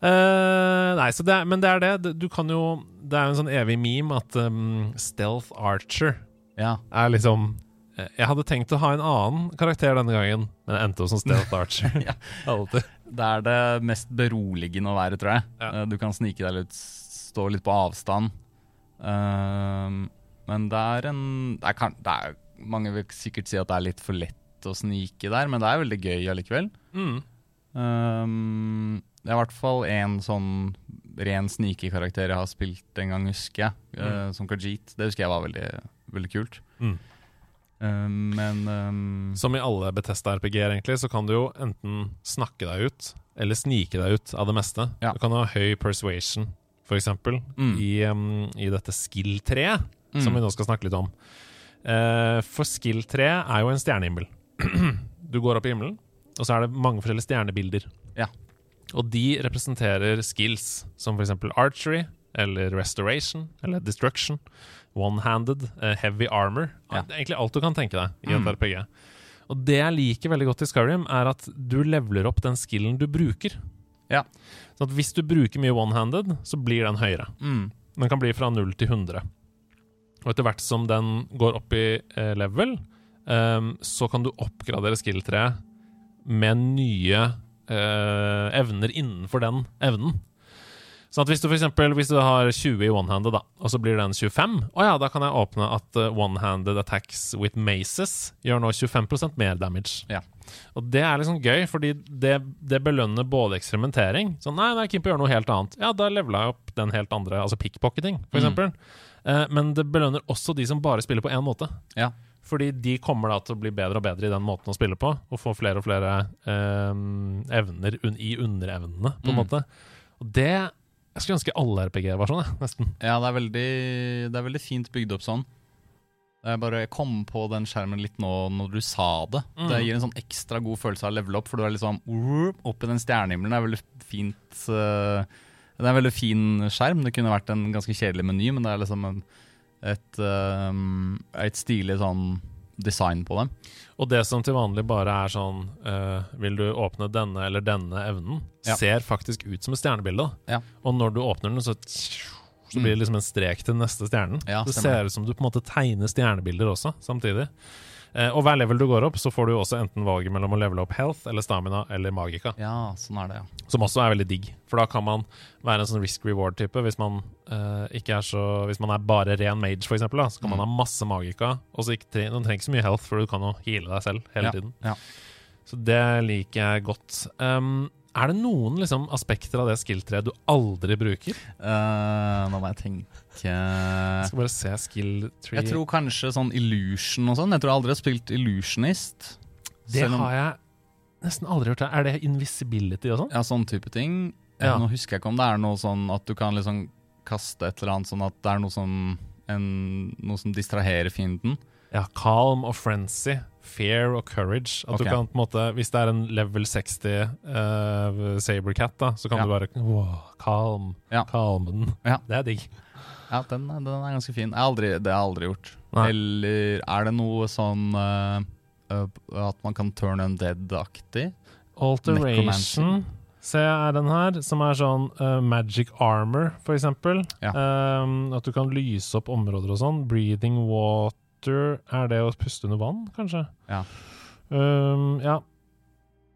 Uh, nei, så det er, men det er det. Du kan jo Det er jo en sånn evig meme at um, Stealth Archer Ja. er liksom Eh, Jeg hadde tenkt å ha en annen karakter denne gangen, men jeg endte opp som Stealth Archer. Ja. Det er det mest beroligende å være, tror jeg. Ja. Du kan snike deg litt, stå litt på avstand. Ehm, men det er en det er, kan, det er, Mange vil sikkert si at det er litt for lett å snike der, men det er veldig gøy allikevel. Mm. Um, det er i hvert fall en sånn ren snikekarakter jeg har spilt en gang, husker jeg. eh, som Khajiit. Det husker jeg var veldig, veldig kult. Mm. Um, men um, Som i alle Betesta-RPG-er, egentlig, så kan du jo enten snakke deg ut, eller snike deg ut av det meste. Ja. Du kan ha høy persuasion, for eksempel, Mm. i, i dette skill-treet, som Mm. vi nå skal snakke litt om. Uh, for skill 3 er jo en stjernehimmel. du går opp i himmelen, og så er det mange forskjellige stjernebilder. Ja. Og de representerer skills, som for eksempel archery, eller restoration, eller destruction, one-handed, uh, heavy armor. Ja. Egentlig alt du kan tenke deg i et Mm. RPG. Og det jeg liker veldig godt i Skyrim, er at du leveler opp den skillen du bruker. Ja. Så at hvis du bruker mye one-handed, så blir den høyere. mm, Den kan bli fra 0 til 100. Og etter hvert som den går opp i eh, level, um, så kan du oppgradere skill-treet med nye eh, evner innenfor den evnen. Så at hvis du for eksempel, hvis du har 20 i one-handed, da, og så blir den 25 Å ja, da kan jeg åpne at eh, one-handed attacks with maces gjør nå 25% mer damage. Ja. Og det er liksom gøy, fordi det, det belønner både eksperimentering Sånn, nei, nei, Kimpo gjør noe helt annet. Ja, da levela jeg opp den helt andre, altså pickpocketing, for Mm. eksempel. Eh, men det belønner også de som bare spiller på én måte. ja. Fordi de kommer da til å bli bedre og bedre i den måten å spille på, og få flere og flere eh, evner un i underevnene, på en Mm. måte. Og det Jeg skulle ønske alle RPG var sånn, jeg, nesten. Ja, det er, veldig, det er veldig fint bygd opp sånn. Jeg bare kom på den skjermen litt nå når du sa det. Mm. Det gir en sånn ekstra god følelse av å levele opp, for du er liksom opp i den stjernehimmelen. Det er veldig fint eh, Det er en veldig fin skjerm. Det kunne vært en ganske kjedelig meny, men det er liksom en, et, eh, et stilig sånn design på dem. Og det som til vanlig bare er sånn uh, Vil du åpne denne eller denne evnen, Ja. ser faktisk ut som et stjernebilde. Ja. Og når du åpner den, så så blir det liksom en strek til neste stjernen. Ja, det ser ut som du på en måte tegner stjernebilder også, samtidig. Eh, og hver level du går opp, så får du også enten valget mellom å levele opp health eller stamina eller magika. Ja, sånn er det, ja. Som også er veldig digg, for da kan man være en sånn risk reward-type. Hvis man eh, så Hvis man er bare ren mage, for eksempel, da, så kan man ha Mm. masse magika, og så ikke du man trenger ikke så mye health, for du kan jo heale deg selv hele Ja, tiden. ja. Så det liker jeg godt. Um, er det noen liksom, aspekter av det skill-treet du aldri bruker? Uh, nå må jeg tenke Jeg skal bare se skill tree. Jeg tror kanskje sånn Illusion og sånn. Jeg tror jeg aldri har spilt Illusionist. det om- har jeg nesten aldri gjort. Er det invisibility og sånn? Ja, sånn type ting. Ja. Eh, Nå husker jeg ikke om det er noe sånn at du kan liksom kaste et eller annet sånn at det er noe som, en, noe som distraherer fienden. Ja, calm og frenzy, fear og courage. At okay. du kan på en måte Hvis det er en level 60 uh, Sabercat, da, så kan Ja. du bare wow, calm, Ja. calmen. Ja. Det er digg. Ja, den, den er ganske fin. Aldri, det har jeg aldri gjort. Nei. Eller er det noe sånn uh, uh, at man kan turn undead-aktig? Alteration jeg er den her, som er sånn uh, magic armor, for eksempel. Ja. Um, at du kan lyse opp områder og sånn. Breathing water Er det å puste under vann, kanskje? Ja. Um, ja.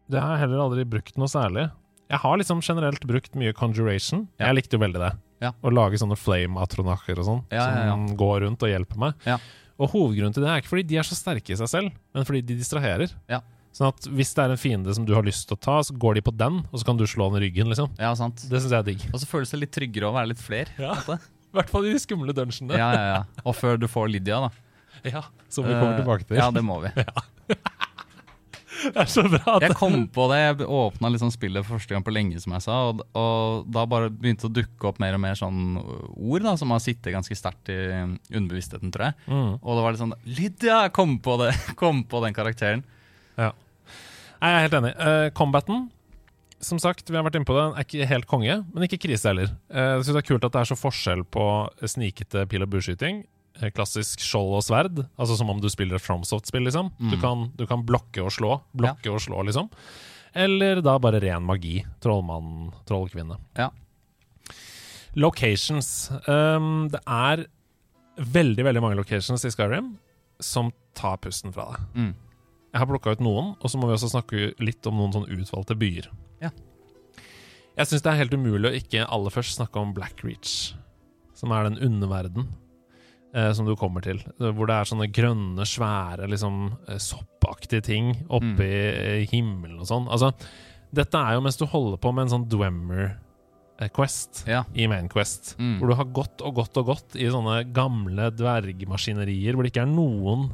Det har jeg heller aldri brukt noe særlig. Jeg har liksom generelt brukt mye conjuration. Ja. Jeg likte jo veldig det. Ja. Å lage sånne flame-atronacher og sånn, Ja, ja, ja. som går rundt og hjelper meg. Ja. Og hovedgrunnen til det er ikke fordi de er så sterke i seg selv, men fordi de distraherer. Ja. Sånn at hvis det er en fiende som du har lyst til å ta, så går de på den, og så kan du slå den i ryggen, liksom. Ja, sant. Det syns jeg er digg. Og så føles det litt tryggere å være litt flere. Ja. I hvert fall i de skumle dungeonene. Ja, ja, ja. Og før du får Lydia, da. Ja, som vi kommer Eh, tilbake til. Ja, det må vi. Det er så bra Jeg kom på det, jeg åpna liksom spillet for første gang på lenge, som jeg sa, og, og da bare begynte å dukke opp mer og mer sånn ord da, som har sittet ganske sterkt i underbevisstheten, tror jeg. mm. Og det var litt sånn Lydia! Kom på det! Kom på den karakteren. Ja. Jeg er helt enig. Uh, combaten, som sagt, vi har vært inne på det, er ikke helt konge, men ikke krise heller. Uh, jeg synes det er kult at det er så forskjell på snikete pil- og bueskyting. Eh, Klassisk skjold og sverd, altså som om du spiller et FromSoft-spill. liksom du, Mm. kan, du kan blokke og slå, blokke og slå, liksom. Eller da bare ren magi. Trollmann, trollkvinne. Ja. Locations. Um, det er veldig veldig mange locations i Skyrim som tar pusten fra deg. Mm. Jeg har plukka ut noen, og så må vi også snakke litt om noen sånn utvalgte byer. Ja. Jeg syns det er helt umulig å ikke aller først snakke om Blackreach, som er den underverden eh, som du kommer til. Hvor det er sånne grønne, svære, liksom eh, soppaktige ting oppe i eh, himmelen og sånn. Altså, dette er jo mens du holder på med en sånn Dwemer-quest Ja. i Main Quest. Mm. Hvor du har gått og gått og gått i sånne gamle dvergmaskinerier hvor det ikke er noen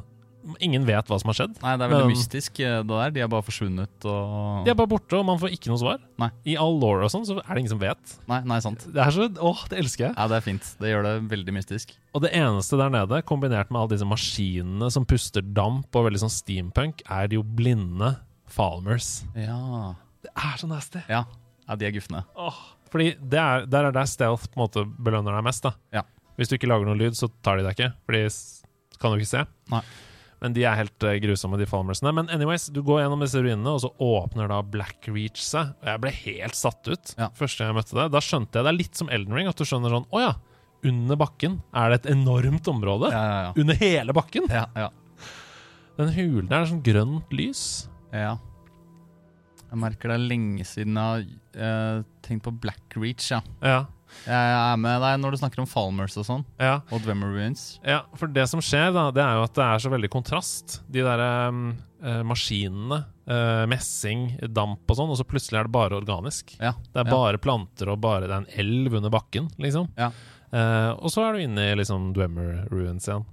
Ingen vet hva som har skjedd. Nei, det er veldig Men- mystisk, eh, det der. De er bare forsvunnet og De er bare borte, og man får ikke noe svar. Nei. I all law og sånn så er det ingen som vet. Nei, nei, sant. Det er så, åh, det elsker jeg. Ja, det er fint. Det gjør det veldig mystisk. Og det eneste der nede, kombinert med alle disse maskinene som puster damp og veldig sånn steampunk, er de jo blinde Falmers. Ja. Det er så nasty. Ja, ja de er gufne. Åh, fordi det er, der er der stealth på en måte belønner deg mest. da Ja. Hvis du ikke lager noe lyd, så tar de deg ikke, Fordi kan du ikke se. Nei. Men de er helt eh, grusomme, de Falmersene. Men anyways, du går gjennom disse ruinene, og så åpner da Blackreach seg. Og jeg ble helt satt ut Ja. første gang jeg møtte det. Da skjønte jeg Det er litt som Elden Ring, at du skjønner sånn Å ja, under bakken er det et enormt område. Ja, ja, ja. Under hele bakken. Ja, ja. Den hulen der er sånn grønt lys. ja. Jeg merker det er lenge siden jeg har uh, tenkt på Blackreach, ja. Ja. Jeg er med deg når du snakker om Falmers og sånn, ja. og Dwemer Ruins. Ja, for det som skjer, da, det er jo at det er så veldig kontrast. De derre um, eh, maskinene, uh, messing, damp og sånn, og så plutselig er det bare organisk. Ja. Det er ja. bare planter og bare Det er en elv under bakken, liksom. Ja. Uh, og så er du inne i liksom Dwemer Ruins igjen.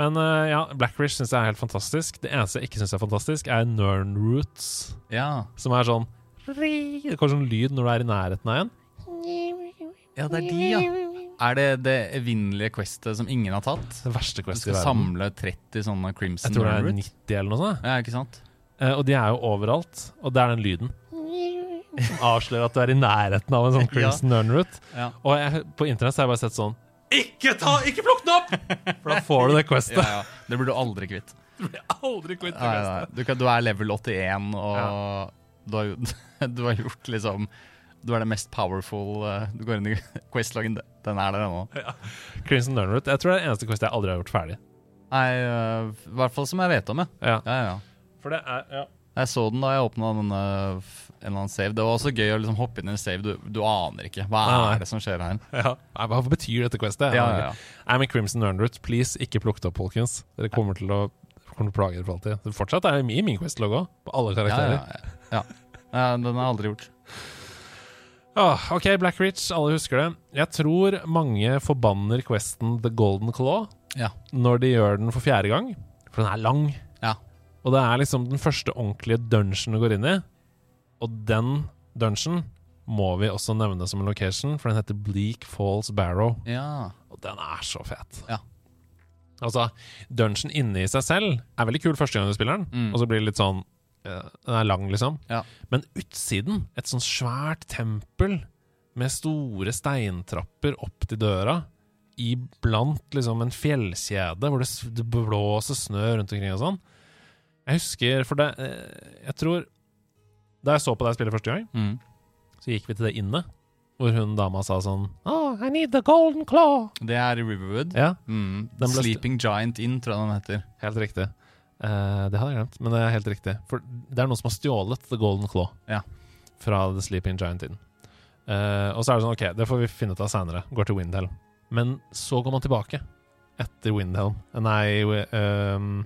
Men uh, ja, Blackridge syns jeg er helt fantastisk. Det eneste jeg ikke syns er fantastisk, er Nern Roots, Ja. som er sånn Det kommer sånn lyd når du er i nærheten av en. Ja, det er de, ja. Er det det evinnelige questet som ingen har tatt? Det verste questet quest i skal verden. samle 30 sånne Crimson Jeg tror det er Root. 90 eller noe sånt. Ja, ikke sant? Eh, og de er jo overalt, og det er den lyden. Avslører at du er i nærheten av en sånn Crimson ja. Nernroot. Ja. Og jeg, på internett så har jeg bare sett sånn Ikke ta, ikke plukk den opp! For da får du det questet. Ja, ja. Det blir du aldri kvitt. Du blir aldri kvitt det Nei, questet. nei. Du, kan, du er level 81, og du, har, jo- du har gjort liksom Du er det mest powerful uh, Du går inn i Quest-loggen, den er der ennå. Crimson Nernroot. Jeg tror det er den eneste Quest jeg aldri har gjort ferdig. Nei, uh, i hvert fall som jeg vet om, ja. Ja, ja, ja. For det er ja. Jeg så den da jeg åpna denne en eller annen save. Det var også gøy å liksom hoppe inn i en save. Du, du aner ikke. Hva er nei. det som skjer her? ja. Nei, Hva betyr dette questet? Ja, ja, ja. I'm a Crimson Nernroot, please, ikke plukk det opp, folkens. Dere kommer til å kommer til å plage dere for alltid. Det fortsatt er det i min Quest-logo på alle karakterer. ja, ja. ja. ja den har jeg aldri gjort. Ah, ok, Blackreach, alle husker det. Jeg tror mange forbanner questen The Golden Claw Ja. når de gjør den for fjerde gang, for den er lang. Ja. Og det er liksom den første ordentlige dungeon du går inn i. Og den dungeon må vi også nevne som en location, for den heter Bleak Falls Barrow. ja. Og den er så fet. Ja. Altså, dungeon inne i seg selv er veldig kul første gang du spiller den, Mm. og så blir det litt sånn Den er lang, liksom. Ja. Men utsiden, et sånn svært tempel med store steintrapper opp til døra, iblant liksom en fjellkjede hvor det, det blåser snø rundt omkring og sånn. Jeg husker, for det eh, Jeg tror Da jeg så på deg spille første gang, Mm. så gikk vi til det inne, hvor hun dama sa sånn Oh, I need the golden claw. Det er i Riverwood. Ja, Mm. Sleeping Giant Inn, tror jeg den heter. helt riktig. Eh, det hadde jeg glemt, men det er helt riktig. For det er noen som har stjålet The Golden Claw Ja. fra The Sleeping Giant-tiden. Uh, og så er det sånn, ok, det får vi finne ut av seinere. Går til Windhelm. Men så går man tilbake etter Windhelm. Nei, um,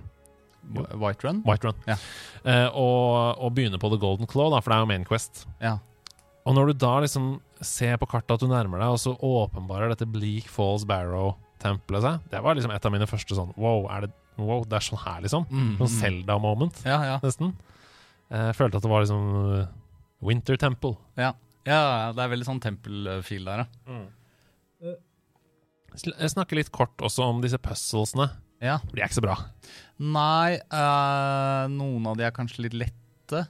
White Run? White Run. Ja. Uh, og, og begynner på The Golden Claw, da, for det er jo Main Quest. Ja. Og når du da liksom ser på kartet at du nærmer deg, og så åpenbarer dette Bleak Falls Barrow-tempelet seg Det var liksom et av mine første sånn Wow, er det, wow, det er sånn her, liksom. Mm. Sånn Zelda-moment, Ja, ja. nesten. Jeg følte at det var liksom uh, Winter Temple. ja. Ja, det er veldig sånn tempelfil der, ja. Mm. Jeg snakker litt kort også om disse puzzlesene. ja. For de er ikke så bra. Nei, øh, noen av de er kanskje litt lette.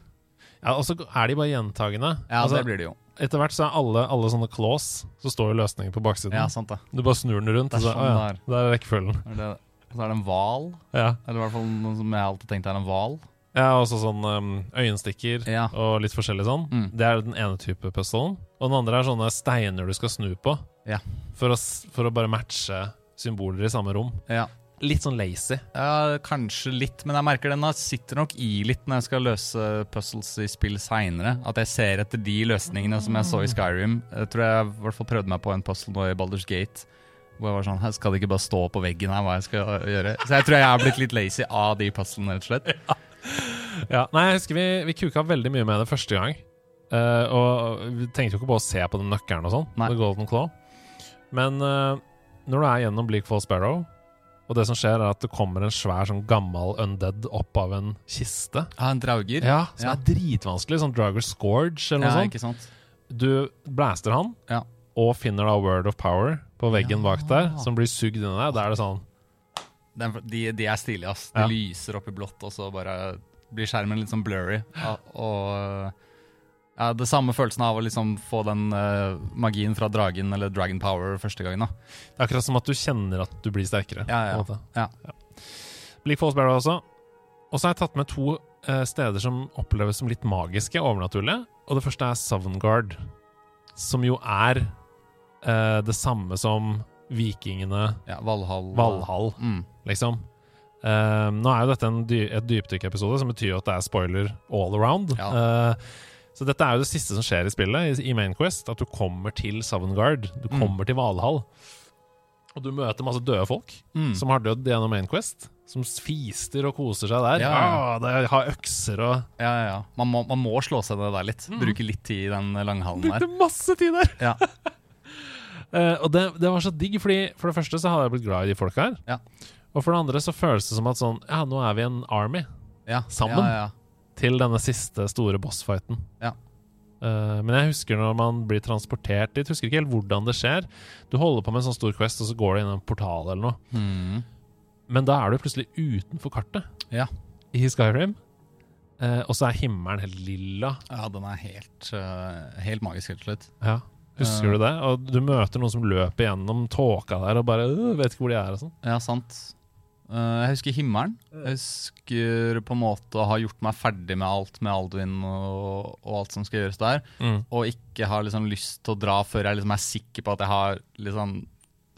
Ja, Og så er de bare gjentagende. Ja, altså, det blir de jo. Etter hvert så er alle, alle sånne claws, så står jo løsningen på baksiden. Ja, sant det. Du bare snur den rundt, Det er og så, sånn å ja, det er rekkefølgen. Er det, så er det en hval. Ja. Eller i hvert fall noe som jeg alltid tenkte er en hval. ja, og så sånn um, øyenstikker Ja. og litt forskjellig sånn. Mm. Det er den ene type puzzlen. Og den andre er sånne steiner du skal snu på Ja. for, å, for å bare matche symboler i samme rom. Ja. litt sånn lazy. Ja, kanskje litt, men jeg merker den sitter nok i litt når jeg skal løse puzzles i spill seinere. At jeg ser etter de løsningene som jeg så i Skyrim. Jeg tror jeg i hvert fall prøvde meg på en puzzle nå i Baldur's Gate. Hvor jeg var sånn skal det ikke bare stå på veggen her hva jeg skal gjøre. Så jeg tror jeg er blitt litt lazy av de puzzlene, rett og slett. Ja, nei, jeg husker vi, vi kuka veldig mye med det første gang. Uh, og vi tenkte jo ikke på å se på den nøkkelen og sånn. Golden Claw. Men uh, når du er gjennom Bleak Fall Sparrow, og det som skjer, er at det kommer en svær sånn gammel undead opp av en kiste. Ja, en drauger. Ja, Som Ja. er dritvanskelig. Sånn Drauger Scourge eller noe Ja, sånt. ikke sant? Du blaster han, Ja. Og finner da Word of Power på veggen Ja. bak der, som blir sugd inn i deg. Da er det sånn Den, de, de er stilige, ass. De Ja. lyser opp i blått, og så bare blir skjermen litt sånn blurry. Ja, og ja, det samme følelsen av å liksom få den uh, magien fra dragen, eller dragon power, første gangen. da. Det er akkurat som at du kjenner at du blir sterkere. Ja, ja. på en måte. Ja. Bleak Falls Barrow også. Og så har jeg tatt med to uh, steder som oppleves som litt magiske, overnaturlige. Og det første er Sovnguard, som jo er eh, det samme som vikingene Ja, Valhall. Valhall, Mm. liksom. Eh, nå er jo dette en dy et dypdykkepisode, som betyr jo at det er spoiler all around. Ja. Eh, så dette er jo det siste som skjer i spillet, i, i Main Quest. At du kommer til Sovnguard. Du Mm. kommer til Valhall. Og du møter masse døde folk Mm. som har dødd gjennom Main Quest. Som fister og koser seg der. Ja. Ah, det har økser og Ja, ja, ja. Man må, man må slå seg ned der litt. Mm. Bruke litt tid i den langhallen der. Brukte masse tid der! Ja. Eh, og det, det var så digg, fordi for det første så hadde jeg blitt glad i de folka her. Ja. Og for det andre så føles det som at sånn Ja, nå er vi en army Ja, Sammen? Ja, til denne siste store bossfighten. Ja. Uh, men jeg husker når man blir transportert dit, husker ikke helt hvordan det skjer. Du holder på med en sånn stor quest, og så går du inn i en portal eller noe. Mm. Men da er du plutselig utenfor kartet Ja. i Skyrim. Uh, og så er himmelen helt lilla. ja, den er helt, uh, helt magisk, rett og slett. Ja. Husker du det? Og du møter noen som løper gjennom tåka der og bare øh, vet ikke hvor de er og sånn. Ja, sant. Uh, jeg husker himmelen. Jeg husker på en måte å ha gjort meg ferdig med alt med Alduin og, og alt som skal gjøres der, Mm. og ikke har liksom lyst til å dra før jeg liksom er sikker på at jeg har liksom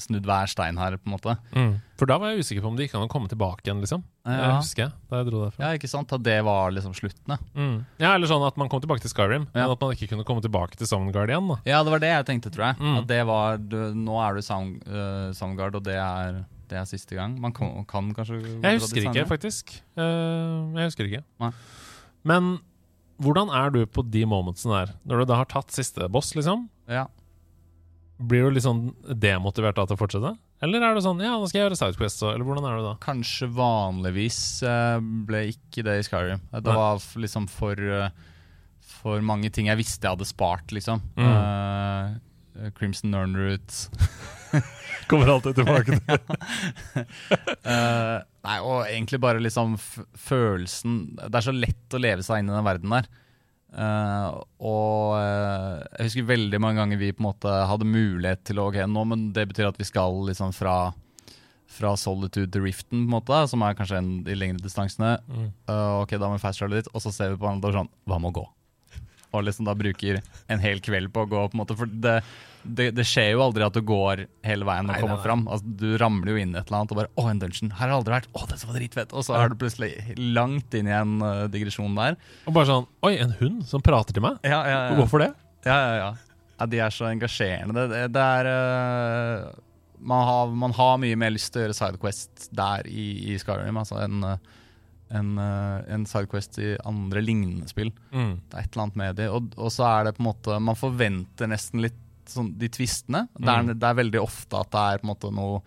snudd hver stein her, på en måte. Mm. For da var jeg usikker på om det gikk an å komme tilbake igjen, liksom. Ja. Jeg husker jeg, da jeg dro derfra. Ja, ikke sant? At det var liksom slutten, ja. Mm. Ja, eller sånn at man kom tilbake til Skyrim, Ja. men at man ikke kunne komme tilbake til Soundguard igjen. da. Ja, det var det jeg tenkte, tror jeg. Mm. At det var du, Nå er du Sound, uh, Soundguard, og det er, det er siste gang. Man kan, kan kanskje Jeg husker ikke, faktisk. Uh, jeg husker ikke. Nei. Men hvordan er du på de momentsene der? Når du da har tatt siste boss, liksom? Ja. Blir du litt sånn demotivert da til å fortsette? Eller er det sånn ja, nå skal jeg gjøre Southquest, så Eller hvordan er det da? Kanskje vanligvis eh, ble ikke det i Skyrim. Det Nei. var liksom for eh, For mange ting jeg visste jeg hadde spart, liksom. Mm. Uh, Crimson Nernroot. Kommer alltid tilbake til uh, nei, og egentlig bare liksom følelsen Det er så lett å leve seg inn i den verden der. Eh, og uh, jeg husker veldig mange ganger vi på en måte hadde mulighet til å Ok, nå, men det betyr at vi skal liksom fra fra Solitude til Riften, på en måte, som er kanskje en, de lengre distansene. mm. Uh, ok, da må vi fast travel litt, og så ser vi på hverandre og sånn Hva med å gå? Og liksom da bruker en hel kveld på å gå, på en måte. For det, det, det skjer jo aldri at du går hele veien og Nei, kommer nei, nei. fram. Altså, du ramler jo inn et eller annet og bare 'Å, en dungeon. Her har jeg aldri vært. Å, dette var dritfett.' Og så er du plutselig langt inn i en uh, digresjon der. Og bare sånn Oi, en hund som prater til meg? Ja, ja, ja. Hvorfor det? Ja, ja, ja. ja de er så engasjerende. Det, det, er uh, man, har, man har mye mer lyst til å gjøre Sidequest der i, i Skyrim altså enn eh, en, eh, en Sidequest i andre lignende spill. Mm. Det er et eller annet med det. Og, og så er det på en måte Man forventer nesten litt sånn de tvistene. Det, er, Mm. det er veldig ofte at det er på en måte noe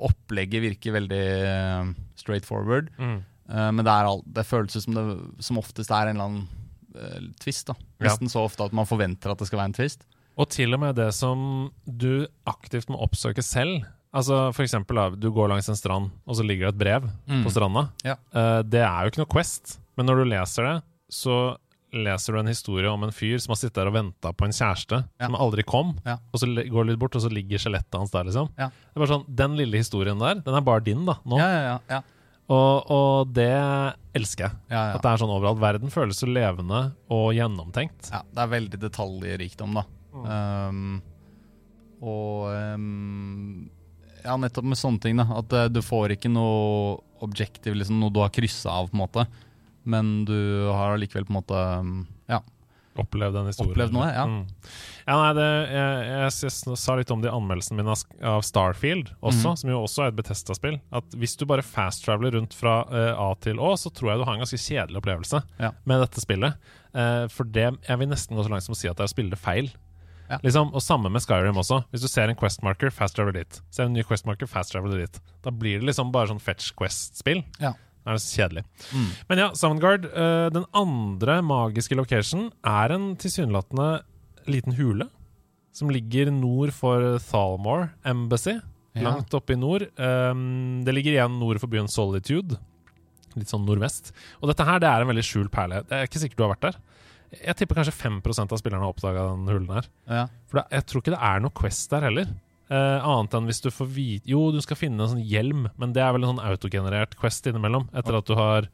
Opplegget virker veldig uh, straight forward. Mm. uh, men det, er all, det føles som det som oftest er en eller annen uh, twist. da Ja. Nesten så ofte at man forventer at det skal være en twist. Og til og med det som du aktivt må oppsøke selv. Altså For eksempel, du går langs en strand, og så ligger det et brev Mm. på stranda. Ja. Eh, det er jo ikke noe Quest, men når du leser det, så leser du en historie om en fyr som har sittet der og venta på en kjæreste Ja. som aldri kom. Ja. Og så går du litt bort, og så ligger skjelettet hans der, liksom. Ja. Det er bare sånn, Den lille historien der, den er bare din, da. Nå. Ja, ja, ja, ja. Og, og det elsker jeg. At det er sånn overalt. Verden føles så levende og gjennomtenkt. ja det er veldig detaljrikdom, da. Mm. Um, og um, Ja, nettopp med sånne ting. da At uh, du får ikke noe objektiv, liksom, noe du har kryssa av, på en måte. Men du har allikevel på en måte Ja. Opplevd den historien. Opplevd noe, ja. Mm. ja nei, det, jeg, jeg, jeg, sa litt om det i anmeldelsen min av, av Starfield også, mm. som jo også er et Betesta-spill. At hvis du bare fast-traveler rundt fra uh, A til Å, så tror jeg du har en ganske kjedelig opplevelse Ja. med dette spillet. Uh, for det, jeg vil nesten gå så langt som å si at det er å spille det feil. Ja. Liksom, og samme med Skyrim også. Hvis du ser en Quest-marker, fast-travel dit. Ser en ny Quest-marker, fast-travel dit. Da blir det liksom bare sånn fetch Quest-spill. Ja. Det er så kjedelig. Mm. Men ja, Soundguard, Uh, den andre magiske location er en tilsynelatende liten hule som ligger nord for Thalmore Embassy, Ja. langt oppe i nord. Um, det ligger igjen nord for byen Solitude, litt sånn nordvest. Og dette her det er en veldig skjult perle. Det er ikke sikkert du har vært der. Jeg tipper kanskje 5% av spillerne har oppdaga den hulen her. Ja. For det, jeg tror ikke det er noe Quest der heller. Eh, annet enn hvis du får vite Jo, du skal finne en sånn hjelm, men det er vel en sånn autogenerert Quest innimellom. Etter at du har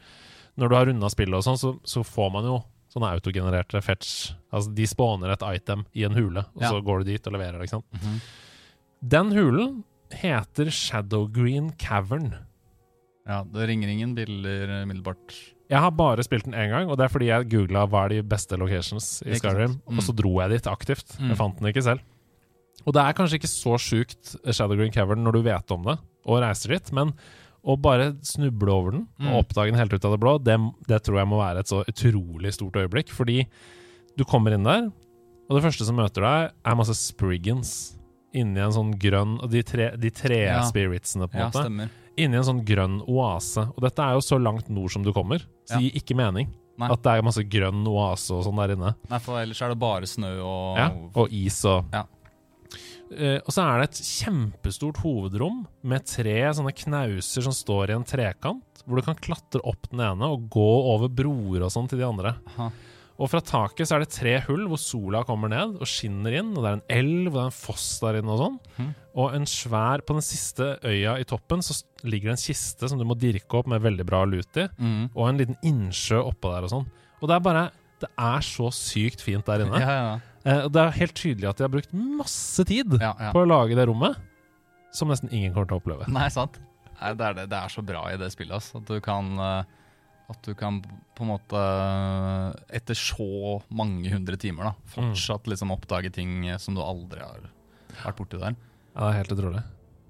Når du har runda spillet og sånn, så, så får man jo sånne autogenererte fetch. Altså de spawner et item i en hule, og Ja. så går du dit og leverer det. ikke sant? Mhm. Den hulen heter Shadowgreen Cavern. ja, det ringer ingen biller umiddelbart. Jeg har bare spilt den én gang, og det er fordi jeg googla hva er de beste locations i Skyrim. Mm. og så dro jeg dit aktivt. Mm. Jeg fant den ikke selv. Og det er kanskje ikke så sjukt eh, Shadowgreen Cavern når du vet om det og reiser dit, men å bare snuble over den Mm. og oppdage den helt ut av det blå, det, det tror jeg må være et så utrolig stort øyeblikk. Fordi du kommer inn der, og det første som møter deg, er masse spriggans inni en sånn grønn Og de tre, de tre Ja. spiritsene, på en Ja, måte stemmer. Inni en sånn grønn oase. Og dette er jo så langt nord som du kommer, så det gir ikke mening Nei. at det er masse grønn oase og sånn der inne. Nei, for ellers er det bare snø og Ja, og is og Ja. uh, og så er det et kjempestort hovedrom med tre sånne knauser som står i en trekant, hvor du kan klatre opp den ene og gå over broer og sånn til de andre. Aha. Og fra taket så er det tre hull hvor sola kommer ned og skinner inn, og det er en elv og det er en foss der inne og sånn. Mm. Og en svær På den siste øya i toppen så ligger det en kiste som du må dirke opp med veldig bra lut i, Mm. og en liten innsjø oppå der og sånn. Og det er bare Det er så sykt fint der inne. Ja, ja, Eh, det er helt tydelig at de har brukt masse tid ja, på å lage det rommet, som nesten ingen kommer til å oppleve. Nei, sant. Nei, det, er det. det er så bra i det spillet. altså. At du kan eh, At du kan på en måte Etter så mange hundre timer da fortsatt liksom oppdage ting som du aldri har vært borti der. Ja, helt utrolig.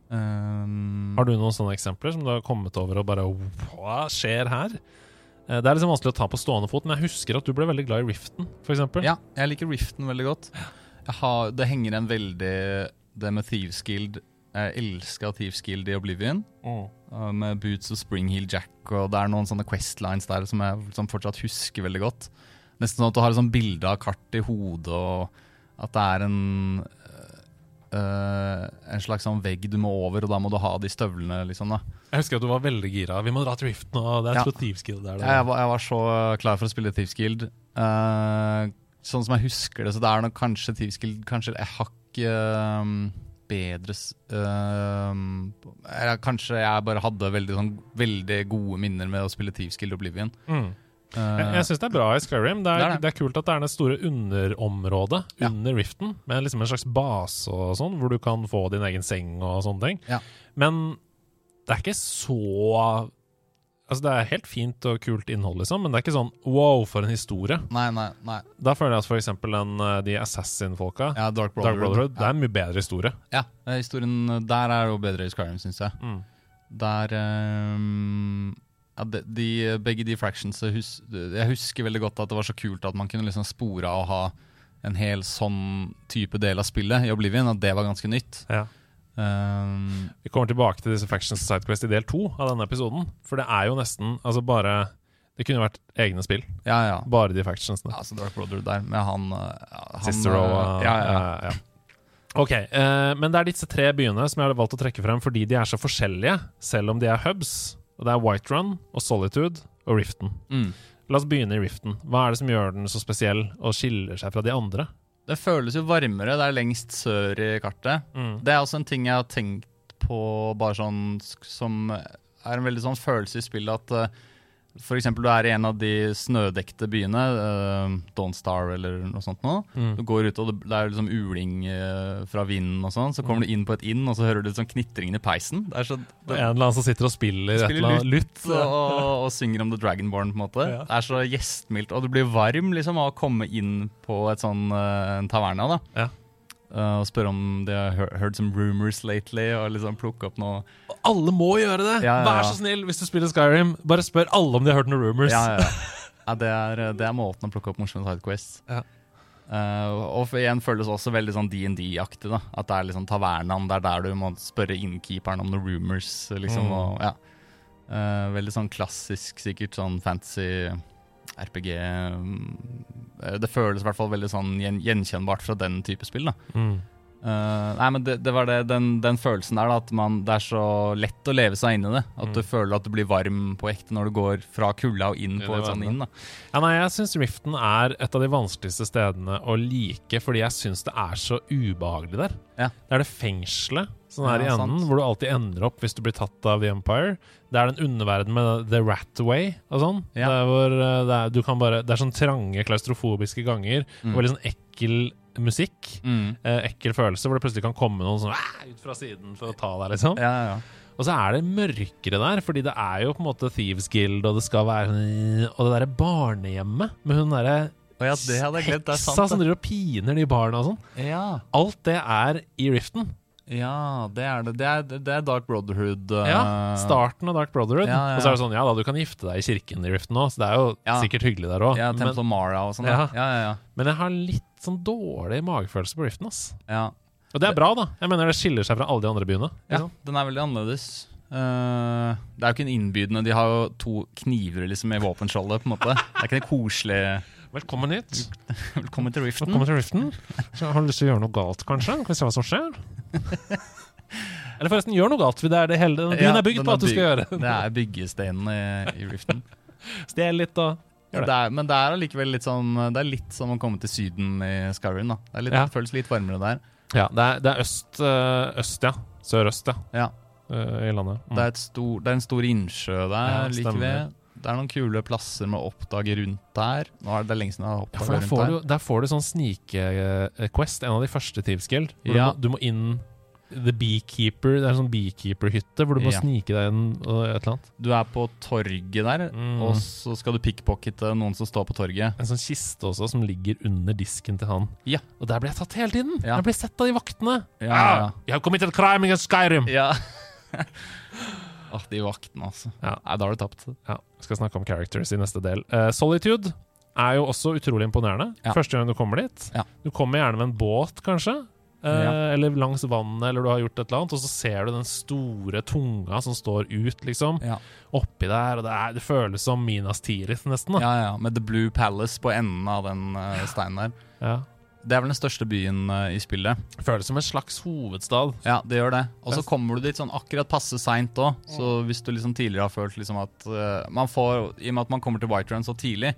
Um, Har du noen sånne eksempler som du har kommet over og bare Hva skjer her? Eh, Det er liksom vanskelig å ta på stående fot, men jeg husker at du ble veldig glad i Riften, f.eks. Ja, jeg liker Riften veldig godt. Har, det henger en veldig Det med Thieves Guild Jeg elsker Thieves Guild i Oblivion. Mm. uh, Med Boots og Springheel Jack, og det er noen sånne Questlines der som jeg som fortsatt husker veldig godt. Nesten sånn at du har et sånt bilde av kart i hodet, og at det er en uh, En slags sånn vegg du må over, og da må du ha de støvlene, liksom. Jeg husker at du var veldig gira. Vi må dra til Rift nå. det er Ja. Thieves Guild der. Ja, jeg, var, jeg var så klar for å spille Thieves Guild. Uh, sånn som jeg husker det, så det er nok kanskje Thieves Guild Kanskje et hakk eh, bedre eh, Kanskje jeg bare hadde veldig, sånn, veldig gode minner med å spille Thieveskill Oblivion. Mm. Eh, Jeg, jeg syns det er bra i Skyrim. Det er, Det er det. det er kult at det er det store underområdet Ja. under Riften, med liksom en slags base og sånn, hvor du kan få din egen seng og sånne ting. Ja. Men det er ikke så Altså, det er helt fint og kult innhold, liksom, men det er ikke sånn wow, for en historie. nei, nei, nei. Da føler jeg at for eksempel den, eh, de Assassin-folka, Ja, Dark Dark Brotherhood. ja. det er en mye bedre historie. ja, eh, historien der er jo bedre i Skyrim, syns jeg. Mm. Der um, ja, de, de, Begge de fractions jeg, hus, jeg husker veldig godt at det var så kult at man kunne liksom spore av å ha en hel sånn type del av spillet i Oblivion. At det var ganske nytt. Ja. Um, Vi kommer tilbake til disse Factions of Sidequest i del to av denne episoden. For det er jo nesten altså bare Det kunne vært egne spill. ja, ja. Bare de factionsene. ja så Dark Brother der med han, uh, han Cicero uh, og ja, ja, ja. ja. Ok, eh, men det er disse tre byene som jeg har valgt å trekke frem fordi de er så forskjellige, selv om de er hubs. Og Det er Whiterun og Solitude og Riften. Mm. La oss begynne i Riften. Hva er det som gjør den så spesiell og skiller seg fra de andre? Det føles jo varmere. Det er lengst sør i kartet. Mm. Det er også en ting jeg har tenkt på bare sånn som er en veldig sånn følelse i spillet at eh, Eksempel du er i en av de snødekte byene, uh, Dawnstar eller noe sånt nå. Mm. Du går ut, og det, det er liksom uling uh, fra vinden og sånn. Så kommer du inn på et inn, og så hører du sånn knitringen i peisen. Det er så Det er en eller annen som sitter og spiller, et Spiller eller annet lutt. og, og synger om The Dragonborn, på en måte. Ja. Det er så gjestmildt. Og du blir varm liksom av å komme inn på et sånn uh, en taverna. da. Ja. Uh, og spørre om de har hørt heard some rumors lately, og liksom plukke opp noe Alle må gjøre det! Ja, ja, ja. Vær så snill, hvis du spiller Skyrim, bare spør alle om de har hørt noen rumors. Ja, ja, ja. ja det, er, det er måten å plukke opp morsomme sidequests. Ja. Uh, og igjen føles også veldig sånn DND-aktig. da At det er liksom tavernaen, det er der du må spørre innkeeperen om noen rumors. Liksom, Mm. og, ja. Uh, veldig sånn klassisk, sikkert sånn fancy RPG. mm, uh, Det føles i hvert fall veldig sånn gjenkjennbart fra den type spill. da Mm. Uh, nei, men det, det var det, den, den følelsen der, da, at man, det er så lett å leve seg inn i det. At du Mm. føler at du blir varm på ekte når du går fra kulda og inn I på det et sånt inn. da Ja, nei, jeg syns Riften er et av de vanskeligste stedene å like, fordi jeg syns det er så ubehagelig der. Ja. Det er det fengselet sånn her Ja, i enden, sant. hvor du alltid ender opp hvis du blir tatt av The Empire. Det er den underverdenen med The Ratway og sånn. Ja. Det, er hvor, eh, det, er, du kan bare, det er sånn trange, klaustrofobiske ganger, Mm. og veldig sånn ekkel musikk. Mm. Eh, ekkel følelse, hvor det plutselig kan komme noen sånn ut fra siden for å ta deg, liksom. Ja, ja, ja. Og så er det mørkere der, fordi det er jo på en måte Thieves Guild, og det skal være Og det derre barnehjemmet med hun derre ja, heksa som driver og piner de barna og sånn. Ja, Alt det er i Riften. ja, det er det. Det er, det er Dark Brotherhood. uh, Ja, Starten av Dark Brotherhood. Ja, ja, Og så er det sånn, ja da, du kan gifte deg i kirken i Riften òg, så det er jo sikkert hyggelig der òg. Ja, Temple Mara og sånn. Ja. Ja. Ja, ja, men jeg har litt sånn dårlig magefølelse på Riften, ass. ja. Og det er bra, da. Jeg mener det skiller seg fra alle de andre byene. Ja, liksom. den er veldig annerledes. Uh, det er jo ikke en innbydende De har jo to kniver liksom i våpenskjoldet, på en måte. Det er ikke det koselige Velkommen hit. Velkommen til Riften. Velkommen til Riften. Så har du lyst til å gjøre noe galt, kanskje? Kan vi se hva som skjer? Eller forresten, gjør noe galt. for Det er det hele Byen Ja, er bygd den på at du byg- skal gjøre. Det er byggesteinen i, i Riften. Stjel litt Gjør det. Er, men det er allikevel litt sånn Det er litt som å komme til Syden i Skyrim. da Det, litt, Ja. føles litt varmere der. Ja, det er, det er øst, øh, øst, ja. Sørøst, ja. Øh, I landet. Mm. Det er, stor, det er en stor innsjø der like ved. Det er noen kule plasser med å oppdage rundt der. Nå er det, det lenge siden jeg har oppdaget rundt der. du, der får du sånn snike-quest, en av de første Thieves Guild. Ja. du, du må inn The Beekeeper. Det er en sånn beekeeper-hytte hvor du må Ja. snike deg inn og et eller annet. Du er på torget der, Mm. og så skal du pickpockete noen som står på torget. En sånn kiste også som ligger under disken til han. Ja. Og der blir jeg tatt hele tiden! Ja. Jeg blir sett av de vaktene. Ja, ja. Ah, You have committed crime against Skyrim! Ja. Åh, de vaktene, altså. Ja. Nei, da har du tapt. Ja, vi skal snakke om characters i neste del. Uh, Solitude er jo også utrolig imponerende. Ja. Første gang du kommer dit. Ja. Du kommer gjerne med en båt, kanskje. Eh, Ja. Eller langs vannet, eller du har gjort et eller annet. Og så ser du den store tunga som står ut, liksom. Ja. Oppi der. Og det, er, det føles som Minas Tirith, nesten. da ja, ja, Med The Blue Palace på enden av den uh, steinen der. Ja. Det er vel den største byen uh, i spillet. Føles som en slags hovedstad. Ja, det gjør det. Og så kommer du dit sånn akkurat passe seint òg. Så hvis du liksom tidligere har følt liksom at uh, man får I og med at man kommer til Whiterun så tidlig,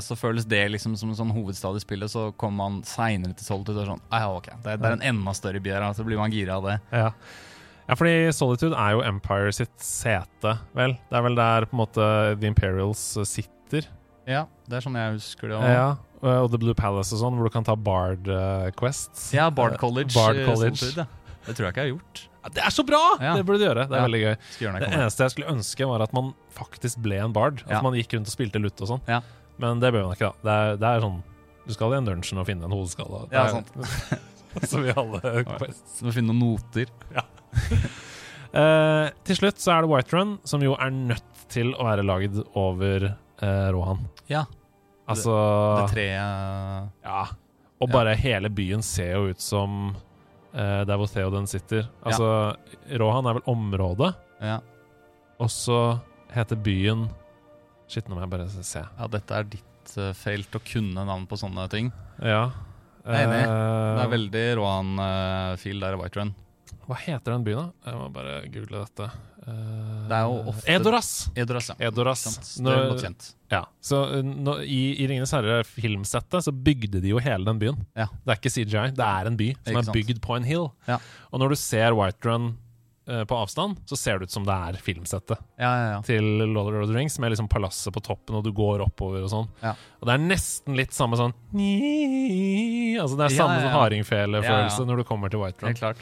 så føles det liksom som en sånn hovedstad i spillet. Så kommer man seinere til Solitude og sånn ah, ja, ok, det, det er en enda større by her. Så blir man gira av det. Ja. ja, fordi Solitude er jo Empire sitt sete, vel. Det er vel der på en måte The Imperials eh, sitter. Ja, det er sånn jeg husker det òg. Ja, og The Blue Palace og sånn, hvor du kan ta Bard eh, Quests. Ja, Bard College. Bard eh, College. Solitude, ja. Det tror jeg ikke jeg har gjort. Det er så bra! Ja. Det burde du gjøre. Det er Ja. veldig gøy. Det eneste jeg skulle ønske, var at man faktisk ble en bard. At Ja. man gikk rundt og spilte lutt og sånn. Ja. Men det bør man ikke, da. Det er, det er sånn Du skal i en dungeon og finne en hodeskalle. Ja, sant. Som i alle quests. Så må vi finne noen noter. Eh, til slutt så er det Whiterun, som jo er nødt til å være lagd over uh, Rohan. Ja. Altså Det treet Ja. Og bare hele byen ser jo ut som uh, der hvor Theoden sitter. Altså, Rohan er vel området, Ja. og så heter byen Shit, nå må jeg bare se. ja, dette er ditt uh, felt å kunne navn på sånne ting. Ja. Jeg er enig. Det Eh, er veldig Rohan-fil der i White Run. Hva heter den byen, da? Jeg må bare google dette. Uh, Det er jo ofte- Edoras! Edoras, ja. Edoras. Sant. Det er godt kjent. Ja, så uh, nå, i, I Ringenes herre-filmsettet så bygde de jo hele den byen. Ja. Det er ikke CGI, det er en by som er, er bygd på en hill. Ja. Og når du ser Whiterun eh, på avstand, så ser det ut som det er filmsettet Ja, ja, ja. til Lord of the Rings, med liksom palasset på toppen, og du går oppover og sånn. Ja. Og det er nesten litt samme sånn Altså Det er samme sånn hardingfelefølelse når du kommer til White Run.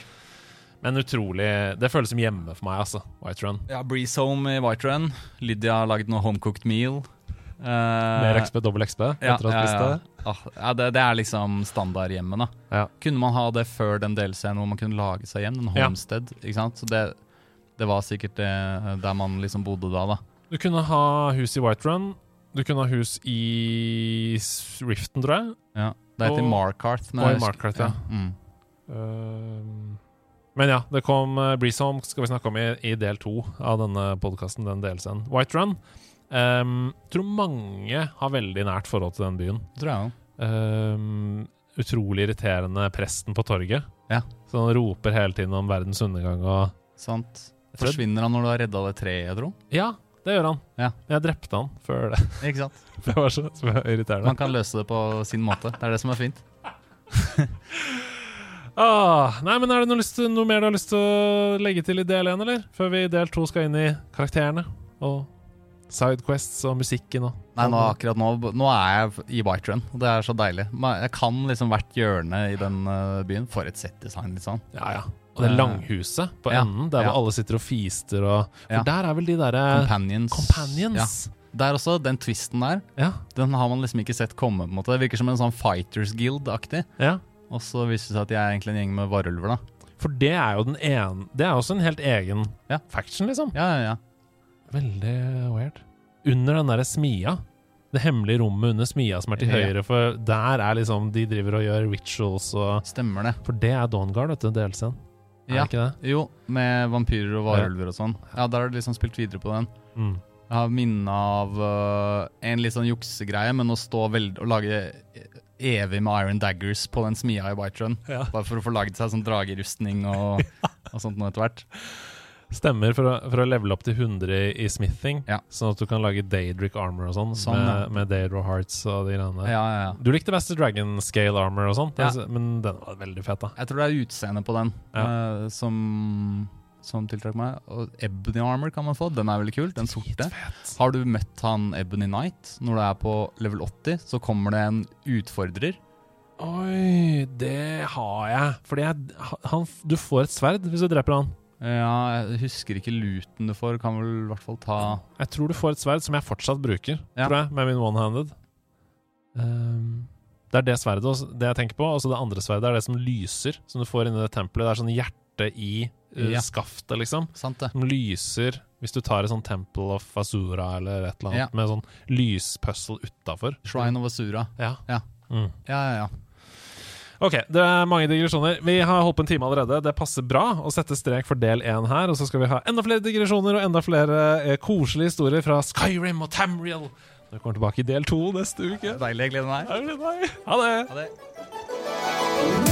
Men utrolig Det føles som hjemme for meg, altså. White Run. Ja, Breeze Home i White Run. Lydia har lagd noe homecooked meal. Eh, Mer XP, dobbel XP, Ja, etter å ha ja, spist ja. det. Ah, ja, det, det er liksom standardhjemmet. Ja. Kunne man ha det før den delscenen hvor man kunne lage seg hjem? Ja. Homestead, ikke sant? Så det, det var sikkert det der man liksom bodde da, da. Du kunne ha hus i White Run. Du kunne ha hus i Riften, tror jeg. Ja. Det heter Markarth. Og i Markarth, ja. Mm. Ehm, men ja, det kom uh, Breeze Home skal vi snakke om i, i del to av denne podkasten. Den delscenen. White Run. Um, tror mange har veldig nært forhold til den byen. Tror jeg. Ehm, utrolig irriterende presten på torget. Ja. Så han roper hele tiden om verdens undergang og Sant. Forsvinner han når du har redda det treet, jeg tror? Ja, det gjør han. Ja. Jeg drepte han før det. Ikke sant? Det var så, så irriterende. Man kan løse det på sin måte. Det er det som er fint. Ah, nei, men Er det noe, til, noe mer du har lyst til å legge til i del én, eller? Før vi i del to skal inn i karakterene og sidequests og musikken og Nei, nå, akkurat nå, nå er jeg i White Run, og det er så deilig. Jeg kan liksom hvert hjørne i den uh, byen. For et settdesign, liksom. Ja, ja. Og det er langhuset på ja, enden, der hvor alle sitter og fister og For Ja. der er vel de derre Companions. Companions. Der også, den twisten der, Ja. den har man liksom ikke sett komme. på en måte Det virker som en sånn Fighters Guild-aktig. ja. Og så viser det seg at de er egentlig en gjeng med varulver, da. For det er jo den ene Det er også en helt egen Ja. faction, liksom. Ja, ja, ja. Veldig weird. Under den derre smia. Det hemmelige rommet under smia som er til Ja. høyre, for der er liksom De driver og gjør rituals og Stemmer det. For det er Dawnguard, vet du, delscenen. Ja. Jo, med vampyrer og varulver og sånn. Ja, der har du liksom spilt videre på den. Mm. Jeg har minne av uh, en litt sånn juksegreie, men å stå veld og lage evig med Iron Daggers på den smia i White Run. Ja. Bare for å få laget seg sånn dragerustning og, og sånt noe etter hvert. Stemmer, for å, for å levele opp til 100 i, smithing, Ja. sånn at du kan lage Daedric armor og sånn, Sånn, ja. med, med Daedro hearts og de greiene der. Ja, ja, ja. Du likte best Dragon Scale armor og sånt, Ja. men den var veldig fet, da. Jeg tror det er utseendet på den uh, som, som tiltrakk meg. Og Ebony Armor kan man få. Den er veldig kul. Den sorte. Har du møtt han Ebony Knight? Når du er på level 80, så kommer det en utfordrer. Oi, det har jeg. Fordi jeg, han, du får et sverd hvis du dreper han. Ja, jeg husker ikke luten du får. Kan vel i hvert fall ta Jeg tror du får et sverd som jeg fortsatt bruker, Ja. tror jeg, med min one-handed. Um, det er det sverdet det jeg tenker på. Og så det andre sverdet er det som lyser, som du får inni det tempelet. Det er sånn hjerte i uh, Ja. skaftet, liksom. Sant det. Som lyser hvis du tar et sånn Temple of Azura eller et eller annet Ja. med sånn lyspuzzle utafor. Shrine of Asura. Ja. Ja. Mm. Ja, ja, ja. Ok, det er mange digresjoner. Vi har holdt på en time allerede. Det passer bra å sette strek for del én her. Og så skal vi ha enda flere digresjoner og enda flere eh, koselige historier fra Skyrim og Tamriel. Vi kommer tilbake i del to neste uke. Deilig. Jeg gleder meg. Ha det! Ha det.